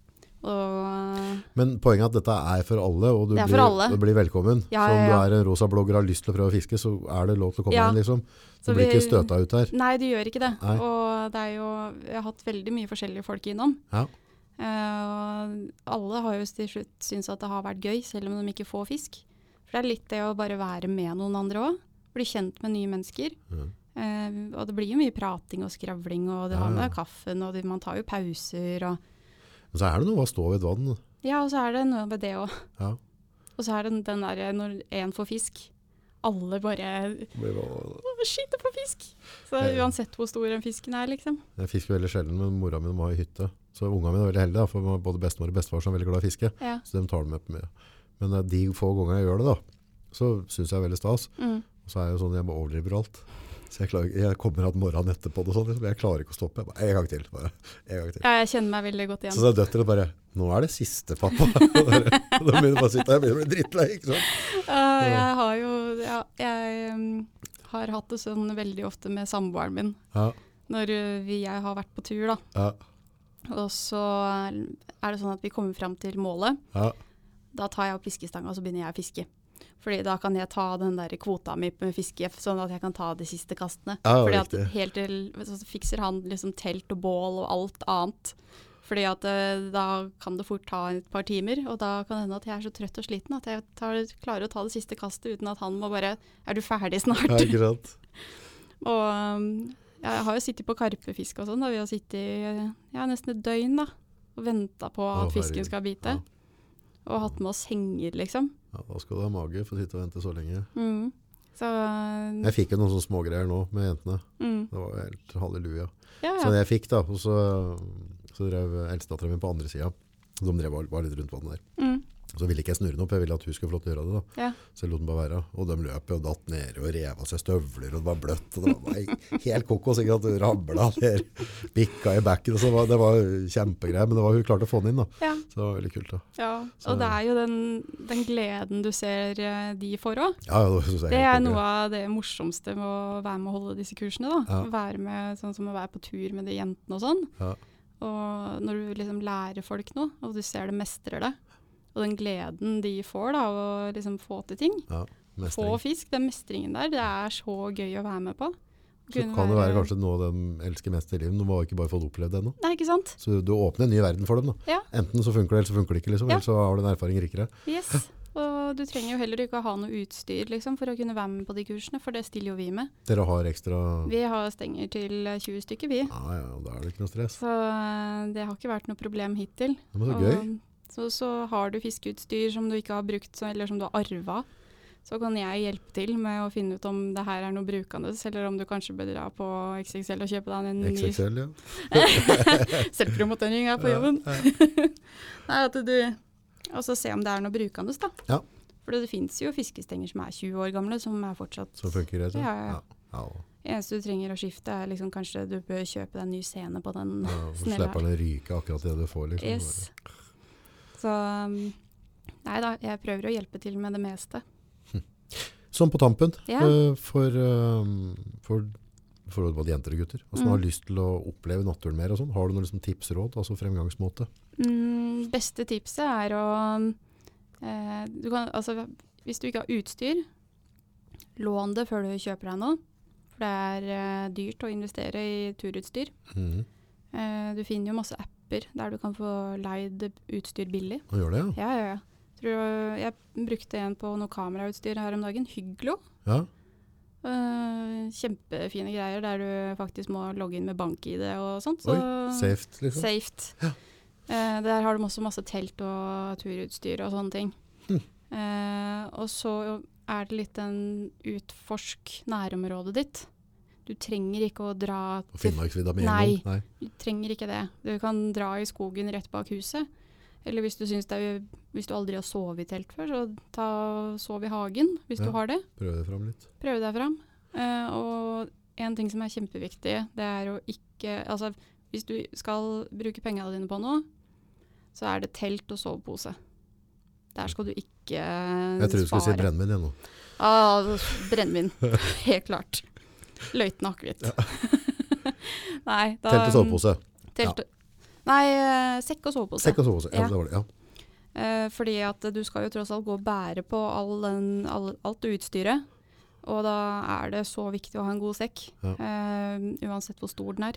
Og Men poenget er at dette er for alle, og du, blir, alle. du blir velkommen. Ja, så om ja, du er en rosa blogger og har lyst til å prøve å fiske, så er det lov til å komme Ja. inn, liksom. Du Så blir vi- ikke støta ut her. Nei, du gjør ikke det. Nei. Og det er jo Jeg har hatt veldig mye forskjellige folk innom. Ja. Uh, alle har jo til slutt syntes at det har vært gøy, selv om de ikke får fisk. For det er litt det å bare være med noen andre òg. Bli kjent med nye mennesker. Ja. Eh, og det blir jo mye prating og skravling, og det Ja, ja. med kaffen, og det, man tar jo pauser og Men så er det noe å stå ved et vann. Ja, og så er det noe med det òg. Ja. Og så er det den derre når én får fisk, alle bare Det blir bare- «Å, skyter på fisk. Så uansett hvor stor den fisken er, liksom. Jeg fisker veldig sjelden, men mora mi var i hytte. Så ungene mine er veldig heldige, for både bestemor og bestefar er veldig glad i fiske. Ja. Så de tar det med på mye. Men eh, de få gangene jeg gjør det, da, så syns jeg det er veldig stas. Mm. Og så er jeg jo sånn, jeg bare overdrive alt. Så jeg, klarer, jeg kommer igjen morgenen etterpå, og sånn, liksom. jeg klarer ikke å stoppe. Jeg bare, en gang til. Bare, en gang til. ja, jeg kjenner meg veldig godt igjen. Så det er døtre bare Nå er det siste, pappa. Da begynner bare å sitte her jeg begynner å bli drittlei. ikke sant? Uh, jeg har jo ja, Jeg um, har hatt det sånn veldig ofte med samboeren min. Ja, Når uh, vi, jeg har vært på tur, da. ja, Og så er det sånn at vi kommer fram til målet. ja. Da tar jeg opp fiskestanga og så begynner jeg å fiske. Fordi da kan jeg ta den der kvota mi med fiske, sånn at jeg kan ta de siste kastene. Ja, Fordi at helt til så fikser han liksom telt og bål og alt annet. Fordi at eh, da kan det fort ta et par timer, og da kan det hende at jeg er så trøtt og sliten at jeg tar, klarer å ta det siste kastet uten at han må bare Er du ferdig snart? ja? Og jeg har jo sittet på karpefiske og sånn. Vi har sittet ja, nesten et døgn da, og venta på at fisken skal bite. Og hatt med oss henger, liksom. Ja, da skal du ha mage for å sitte og vente så lenge. Mm. Så Jeg fikk jo noen sånne smågreier nå med jentene. mm. Det var helt halleluja. Ja, Så ja. jeg fikk da, og så, så drev eldstedattera min på andre sida. De drev bare var litt rundt vannet der. Mm. Så ville ikke jeg snurre den opp, jeg ville at hun skulle få lov til å gjøre det. da. Ja. Så jeg lot den bare være. Og de løp jo og datt ned og rev av seg støvler, og det var bløtt. og Det var helt kokos. ikke sant? Det Rabla der, bikka i backen. og så var, Det var kjempegreier, men det var hun klarte å få den inn. da. ja. Så det var veldig kult. da. ja. Så- Og det er jo den, den gleden du ser eh, de får òg. Ja, det, synes jeg Det er noe av det morsomste med å være med å holde disse kursene. da. Ja. Være med, sånn som å være på tur med de jentene og sånn. Ja. Og når du liksom lærer folk noe, og du ser det mestrer det, og den gleden de får da, av å liksom få til ting. Ja, Få fisk, den mestringen der, det er så gøy å være med på. Så kan det være kanskje noe de elsker mest i livet. De har ikke bare fått opplevd det ennå. Nei, ikke sant? Så du åpner en ny verden for dem. da. Ja. Enten så funker det, eller så funker det ikke. liksom. Ja. Eller så har du en erfaring rikere. Yes. Og du trenger jo heller ikke å ha noe utstyr liksom, for å kunne være med på de kursene, for det stiller jo vi med. Dere har ekstra Vi har stenger til 20 stykker, vi. Ja, ja, da er det ikke noe stress. Så eh, det har ikke vært noe problem hittil. Det var så gøy. Og så, så har du fiskeutstyr som du ikke har brukt, eller som du har arva. Så kan jeg hjelpe til med å finne ut om det her er noe brukende, eller om du kanskje bør dra på XXL og kjøpe deg en ny XXL, ja. selvpromotering her på jobben. Nei, at du, og så se om det er noe brukende, da. Ja. For det finnes jo fiskestenger som er 20 år gamle, som er fortsatt Så funker rett Ja, ja. ja. Eneste du trenger å skifte, er liksom kanskje du bør kjøpe deg en ny scene på den ja. Slipper den ryke akkurat det du får. liksom. Yes. Så um, Nei da, jeg prøver å hjelpe til med det meste. Sånn på tampen, Ja. eh, for, eh, for, for både jenter og gutter, som Mm. har lyst til å oppleve naturen mer og sånn, har du noen liksom, tipsråd, altså fremgangsmåte? Mm, beste tipset er å eh, du kan, altså, Hvis du ikke har utstyr, lån det før du kjøper deg noe. For det er eh, dyrt å investere i turutstyr. Mm. Eh, du finner jo masse apper der du kan få leid utstyr billig. Og gjør det, ja? Ja, ja, ja. Tror, jeg brukte en på noe kamerautstyr her om dagen. Hyglo. Ja, Uh, kjempefine greier der du faktisk må logge inn med bank-ID og sånt. Så Oi, safe, liksom. Saft. Ja. Uh, der har de også masse telt og turutstyr og sånne ting. Hm. Uh, og så er det litt en utforsk nærområdet ditt. Du trenger ikke å dra Og Finnmarksvidda med Nei. Nei. Du trenger ikke det. Du kan dra i skogen rett bak huset. Eller hvis du, det er, hvis du aldri har sovet i telt før, så ta, sov i hagen hvis Ja. du har det. Prøv deg fram litt. Prøv deg fram. Uh, og en ting som er kjempeviktig, det er å ikke Altså, hvis du skal bruke pengene dine på noe, så er det telt og sovepose. Der skal du ikke spare. Jeg tror du skulle si brennevin igjen nå. Ah, brennevin. Helt klart. Løytende akevitt. Nei, da Telt og sovepose. Telt, Nei, eh, sekk og sovepose. Sekk og sovepose. Ja, Ja. det var det. Ja. Eh, fordi at du skal jo tross alt gå og bære på all den, all, alt utstyret. Og da er det så viktig å ha en god sekk, Ja. eh, uansett hvor stor den er.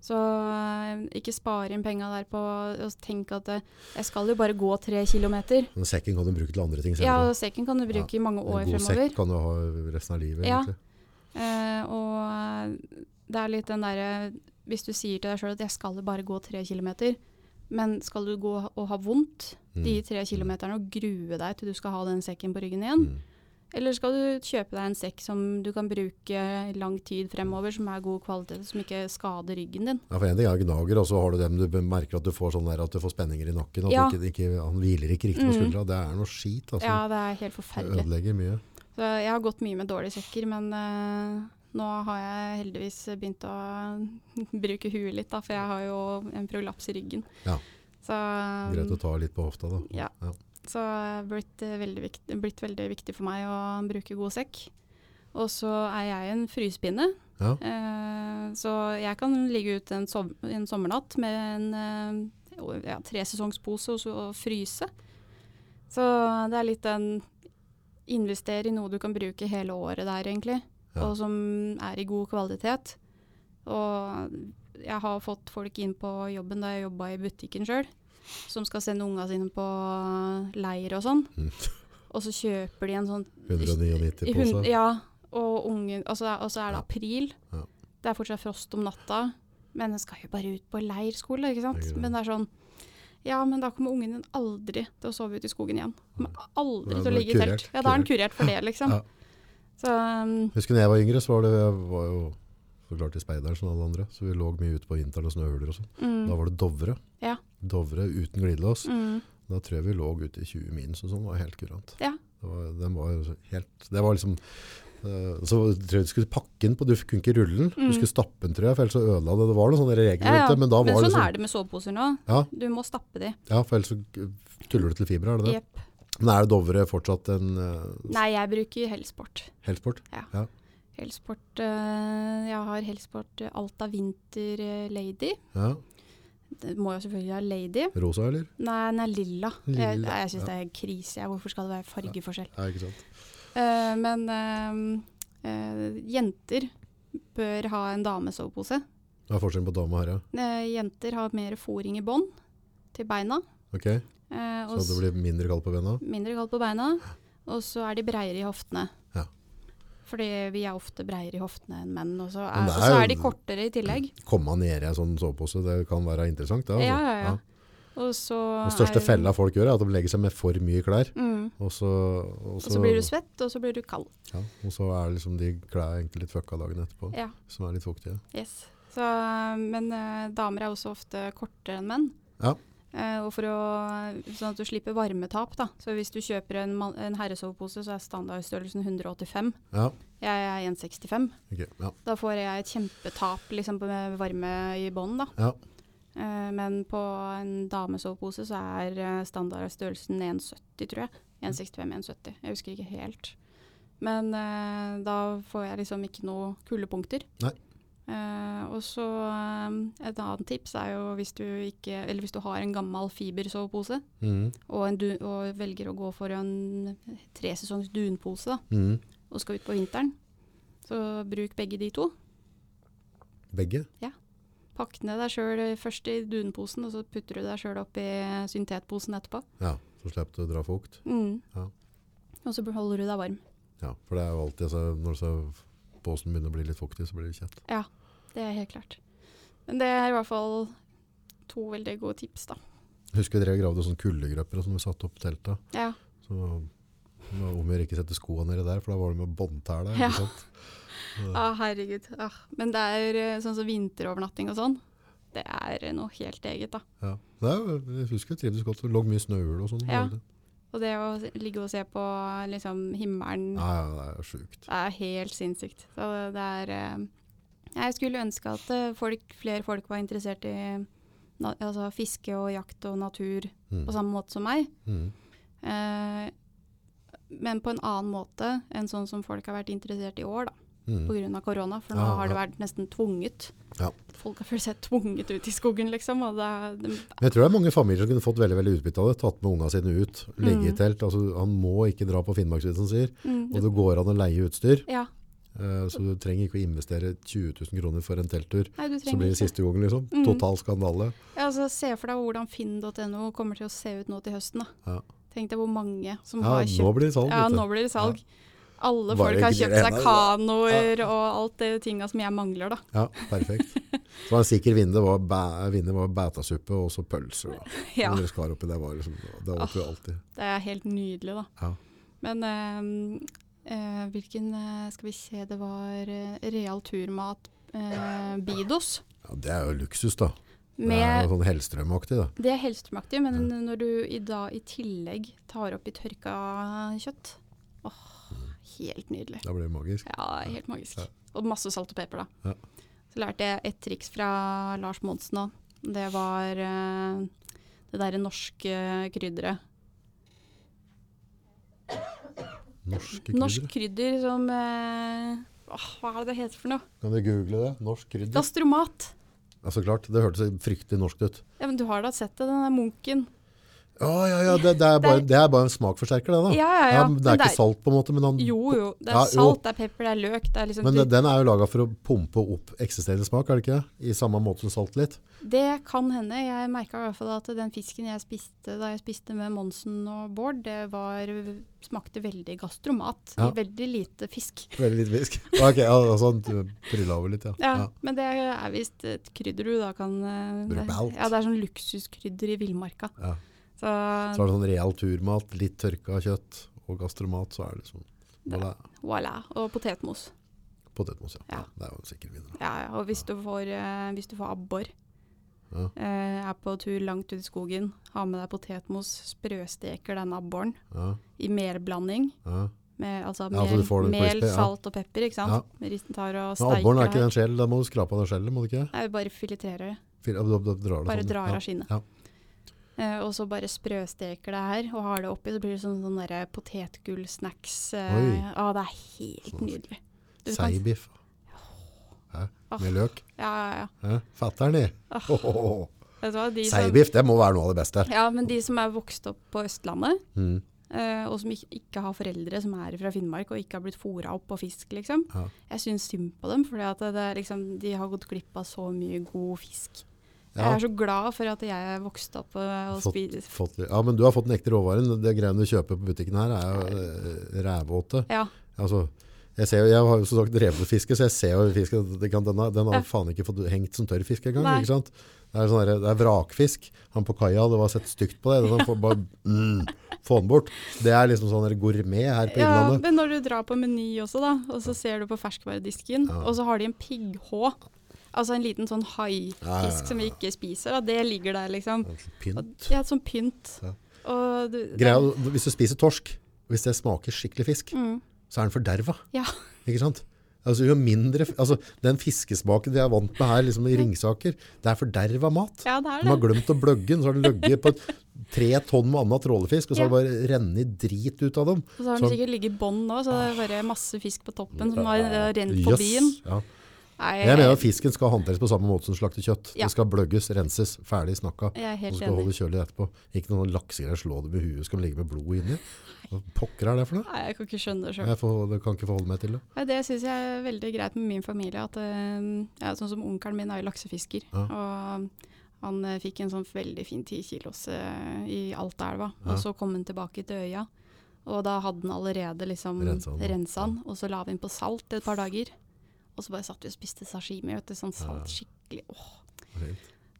Så eh, ikke spare inn penga der på å tenke at eh, jeg skal jo bare gå tre kilometer. Men sekken kan du bruke til andre ting Ja, sekken kan du bruke i mange år en god fremover. sekk kan du ha resten av livet, Ja. egentlig. Eh, og det er litt den derre Hvis du sier til deg sjøl at 'jeg skal bare gå tre kilometer', men skal du gå og ha vondt de Mm. tre kilometerne og grue deg til du skal ha den sekken på ryggen igjen, Mm. Eller skal du kjøpe deg en sekk som du kan bruke lang tid fremover, som er god kvalitet, som ikke skader ryggen din? Ja, for en ting er gnager, og så har du dem du merker at du får sånn der at du får spenninger i nakken. At Ja. ikke, ikke, han hviler ikke riktig på Mm. Det er noe skit. Altså. Ja, det er helt det ødelegger mye. Så jeg har gått mye med dårlige sekker, men eh, nå har jeg heldigvis begynt å bruke huet litt, da, for jeg har jo en prolaps i ryggen. Ja. Så, Greit å ta litt på hofta, da. Ja. Ja. Så det har blitt, eh, veldig viktig, blitt veldig viktig for meg å bruke god sekk. Og så er jeg en frysepinne, Ja. eh, så jeg kan ligge ute en, som, en sommernatt med en eh, ja, tresesongspose og og fryse. Så det er litt den Investere i noe du kan bruke hele året der, egentlig. Ja. Og som er i god kvalitet. Og jeg har fått folk inn på jobben da jeg jobba i butikken sjøl, som skal sende unga sine på leir og sånn. Mm. Og så kjøper de en sånn 199 pose? Ja, og, ungen, altså, og så er det Ja. april. Ja. Det er fortsatt frost om natta. Men den skal jo bare ut på leirskole, ikke sant. Det. Men det er sånn Ja, men da kommer ungen din aldri til å sove ute i skogen igjen. Kommer aldri til å ligge i telt. Ja, da er den kurert. for det, liksom. Ja. Så um, Husker da jeg var yngre, så var det jeg var jo så klart i speideren som alle andre. Så vi lå mye ute på vinteren og snøhuler og sånn. mm, Da var det Dovre. Ja. Dovre uten glidelås. mm, Da tror jeg vi lå ute i 20 minus og sånn. Det var helt kurant. Ja. Det var, den var helt Det var liksom eh, så tror jeg du skulle pakke den på, du kunne ikke rulle den. Du Mm. skulle stappe den, tror jeg, for ellers så ødela det. Det var noen sånne regler ja, ja. det, men Men sånn sånn er det med soveposer nå. Ja, Du må stappe de. ja, for ellers så tuller du til fiber, er det det? Yep. Men er det Dovre fortsatt en uh, Nei, jeg bruker Hellsport. helsport? Hellsport uh, Jeg har Hellsport eh, Alta Vinter eh, Lady. Ja. Det må jo selvfølgelig ha Lady. Rosa, eller? Nei, den er lilla. jeg Lilla, jeg syns ja. det er krise. Hvorfor skal det være fargeforskjell? Ja, ikke sant. Eh, men uh, jenter bør ha en damesovepose. Hva er forskjellen på dame og herre? Eh, jenter har mer fòring i bånd til beina. Ok, eh, så det blir mindre kaldt på beina? mindre kaldt på beina. Og så er de breiere i hoftene. Ja. Fordi vi er ofte breiere i hoftene enn menn. Og så er, er så er de kortere i tillegg. Komme ned i en sånn sovepose, det kan være interessant. Det, altså. Ja, ja, ja. Og så Den største fella folk gjør, er at de legger seg med for mye klær. Mm. Og så, og Og så blir du svett, og så blir du kald. Ja, og så er liksom de klærne egentlig litt fucka dagen etterpå, Ja, som er litt fuktige. yes. Så, men uh, damer er også ofte kortere enn menn. Ja. Uh, og for å, sånn at du slipper varmetap, da. Så hvis du kjøper en, en herresovepose, så er standardstørrelsen 185. Ja, Jeg er 1,65. Okay, Ja. Da får jeg et kjempetap liksom, med varme i bånn, ja. Eh, men på en damesovepose så er eh, standardstørrelsen 1,70, tror jeg. 1,65-1,70. Jeg husker ikke helt. Men eh, da får jeg liksom ikke noe kuldepunkter. Eh, og så eh, Et annet tips er jo hvis du ikke Eller hvis du har en gammel fibersovepose mm. og, en du, og velger å gå for en tresesongs dunpose da, mm. og skal ut på vinteren, så bruk begge de to. Begge? Pakk ned deg sjøl først i dunposen, og så putter du deg sjøl opp i syntetposen etterpå. Ja, så slipper du å dra fukt. Mm. Ja. Og så holder du deg varm. Ja, for det er jo alltid så, når så posen begynner å bli litt fuktig, så blir det kjett. Ja, det er helt klart. Men det er i hvert fall to veldig gode tips, da. Husker vi dere gravde sånne kuldegrøpper som vi satte opp teltet. Ja. Så om vi ikke setter skoene nedi der, for da var det med båndtæla. Ja. sant? Ah, herregud. Ah. Men det er eh, sånn som vinterovernatting og sånn. Det er eh, noe helt eget, da. Ja. Det er, jeg husker jeg trivdes godt. Det lå mye snøhul og sånn. Ja. Og det å ligge og se på liksom himmelen, ja, ja, det er sjukt. det er helt sinnssykt. Så det er eh, Jeg skulle ønske at folk, flere folk var interessert i altså fiske og jakt og natur Mm. på samme måte som meg. Mm. Eh, men på en annen måte enn sånn som folk har vært interessert i år, da, Mm. pga. korona. For nå Ja, har det vært nesten tvunget. Ja. Folk har følt seg tvunget ut i skogen, liksom. Det, det, Men Jeg tror det er mange familier som kunne fått veldig veldig utbytte av det. Tatt med unga sine ut, ligge i Mm. telt. Altså, han må ikke dra på Finnmarksvidda, som sier. mm, Og det går an å leie utstyr. ja. eh, så du trenger ikke å investere 20 000 kroner for en telttur. Nei, Så blir det siste gangen, liksom. Mm. Total skandale. Ja, altså, se for deg hvordan finn.no kommer til å se ut nå til høsten. da. Ja. Tenk deg hvor mange som Ja, har nå kjøpt blir det salg. Ja, nå blir det salg. Alle folk har kjøpt seg kanoer ja. og alt det tinga som jeg mangler, da. Ja, perfekt. Så var en sikker vinner var, bæ, vinner var bætasuppe og så pølser. Da. Ja, det skar oppi, det var liksom, det var oh, alltid. Det er helt nydelig, da. Ja. Men eh, eh, Hvilken eh, Skal vi se, det var eh, Real Turmat eh, Bidos. Ja, det er jo luksus, da. Det er Med, sånn Hellstrøm-aktig, da. det er Hellstrøm-aktig, men når du i, da, i tillegg tar oppi tørka kjøtt Åh, helt nydelig. Da blir det magisk. Ja, helt magisk. Ja. Og masse salt og pepper, da. Ja. Så lærte jeg et triks fra Lars Monsen òg. Det var uh, det derre norske krydderet. Norske krydder. Norsk krydder som uh, åh, Hva er det det heter for noe? Kan du google det? Norsk krydder? Gastromat. Ja, så klart. Det hørtes fryktelig norsk ut. Ja, men du har da sett det, den der munken. Ja, ja, ja. Det, det, er, bare, Det er- bare en smakforsterker, det, da. Ja, ja, ja. det er ikke salt, på en måte. Men, han, Jo, jo. Det er salt, det er pepper, det er løk. Det er liksom men den er jo laga for å pumpe opp eksisterende smak, er det ikke? I samme måte som salt litt. Det kan hende. Jeg merka i hvert fall at den fisken jeg spiste da jeg spiste med Monsen og Bård, det var, smakte veldig gastromat. Ja. Veldig lite fisk. Veldig lite fisk. Ok, altså han trylla over litt, ja. Ja. Men det er visst et krydder du da kan eh, Bruke alt. Ja, det er sånn luksuskrydder i villmarka. Ja. Så, Så er det sånn real turmat, litt tørka kjøtt og gastromat, så er det liksom voilà. voilà. Og potetmos. Potetmos, ja. Ja. Det er jo en sikker vinner. Ja, ja. Og hvis du får, eh, hvis du får abbor, Ja. eh, er på tur langt ut i skogen, har med deg potetmos, sprøsteker den abboren Ja, i melblanding. ja. Med, altså Ja, så mel, du mel crispy, salt og pepper, ikke sant? Ja. Risten tar og Men steiker abboren er ikke den skjell, da må du skrape av det skjellet, må du ikke? Nei, bare fileterer det. Fil- drar det Bare sånn. drar av skinnet. Eh, og så bare sprøsteker det her, og har det oppi, så blir det sånn, sånn derre potetgullsnacks. Uh, ja, det er helt Sånn. nydelig. Seibiff. kan- Oh. Med løk. Ja, ja, ja. Fatter'n de. Oh. De Seibiff, det må være noe av det beste. ja, men de som er vokst opp på Østlandet, Mm. uh, og som ikke, ikke har foreldre som er fra Finnmark og ikke har blitt fôra opp på fisk, liksom. Ja. Jeg syns synd på dem, for liksom, de har gått glipp av så mye god fisk. Ja. Jeg er så glad for at jeg er vokst opp og spiste ja, men du har fått den ekte råvaren. Det greiene du kjøper på butikken her er jo eh, rævåte. Ja, Altså, jeg, ser, jeg har jo som sagt drevet fiske, så jeg ser jo fisken. Den har, den har faen ikke fått hengt som tørr fisk engang. Ikke sant? Det er, sånn der, det er vrakfisk. Han på kaia, det var sett stygt på det. Den får bare mm, få den bort. Det er liksom sånn gourmet her på ja, Innlandet. men når du drar på Meny også, da, og så ser du på ferskvaredisken, Ja. og så har de en pigghå. Altså en liten sånn haifisk Ja, ja, ja. som vi ikke spiser, da. Det ligger der, liksom. Og, Pynt. ja, som pynt. Ja. Og du, Greia, hvis du spiser torsk, hvis det smaker skikkelig fisk, Mm. så er den forderva. Ja. Ikke sant? Altså, jo mindre, altså, den fiskesmaken de er vant med her liksom, i Ringsaker, det er forderva mat. ja, det er det. De har glemt å bløgge den, så har de løgget på tre tonn med annen trålefisk, og så har det bare rennet drit ut av dem. Og så har Så- den sikkert ligget i bånn nå, så det er bare masse fisk på toppen som har Ja, rent på byen. Ja. Nei, Jeg mener at fisken skal håndteres på samme måte som slaktekjøtt. Ja. Det skal bløgges, renses, ferdig snakka. jeg er Og helt så skal holde kjølig etterpå. Ikke noen laksegreier, slå det med huet, skal ligge med blod inni. Hva pokker er det for noe? Nei, jeg kan ikke skjønne det sjøl. Jeg får, jeg kan ikke forholde meg til det. Nei, Det syns jeg er veldig greit med min familie. At, eh, ja, sånn som Onkelen min er jo laksefisker. Ja. Og han eh, fikk en sånn veldig fin 10 kilos eh, i Altaelva. Og så kom han tilbake til øya. Og da hadde han allerede liksom rensa den. Og så la vi den på salt et par dager. Og så bare satt vi og spiste sashimi. Vet du, sånn salt skikkelig. Åh.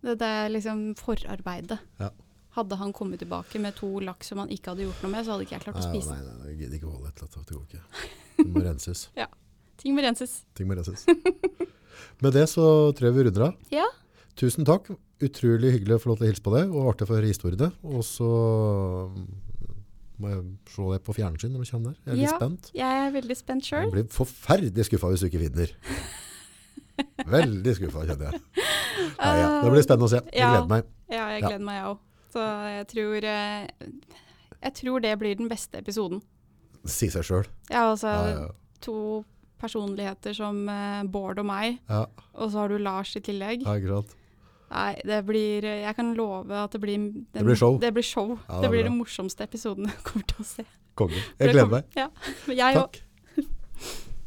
Det, det er liksom forarbeidet. Ja. Hadde han kommet tilbake med to laks som han ikke hadde gjort noe med, så hadde ikke jeg klart å spise nei, nei, nei, jeg gidder ikke å holde et eller annet. Det går ikke. Det må renses. ja. Ting må renses. Ting må renses. Med det så tror jeg vi runder av. Ja. Tusen takk. Utrolig hyggelig å få lov til å hilse på deg, og artig for historiene. Og så må jeg se det på fjernsyn når du kommer der. Jeg er litt spent. Jeg er veldig spent sjøl. Blir forferdelig skuffa hvis du ikke vinner. Veldig skuffa, kjenner jeg. Nei, ja. Det blir spennende å se. Jeg Ja. gleder meg. Ja, jeg Ja. gleder meg, òg. Så jeg tror eh, Jeg tror det blir den beste episoden. Si seg sjøl. Ja, altså Ja, ja. to personligheter som eh, Bård og meg, Ja, og så har du Lars i tillegg. ja, ikke sant. Nei, det blir eh, Jeg kan love at det blir den, Det blir show. Det blir, show. Ja, det, det blir den morsomste episoden du kommer til å se. Konge. Jeg gleder meg. Ja. Jeg Takk. Også.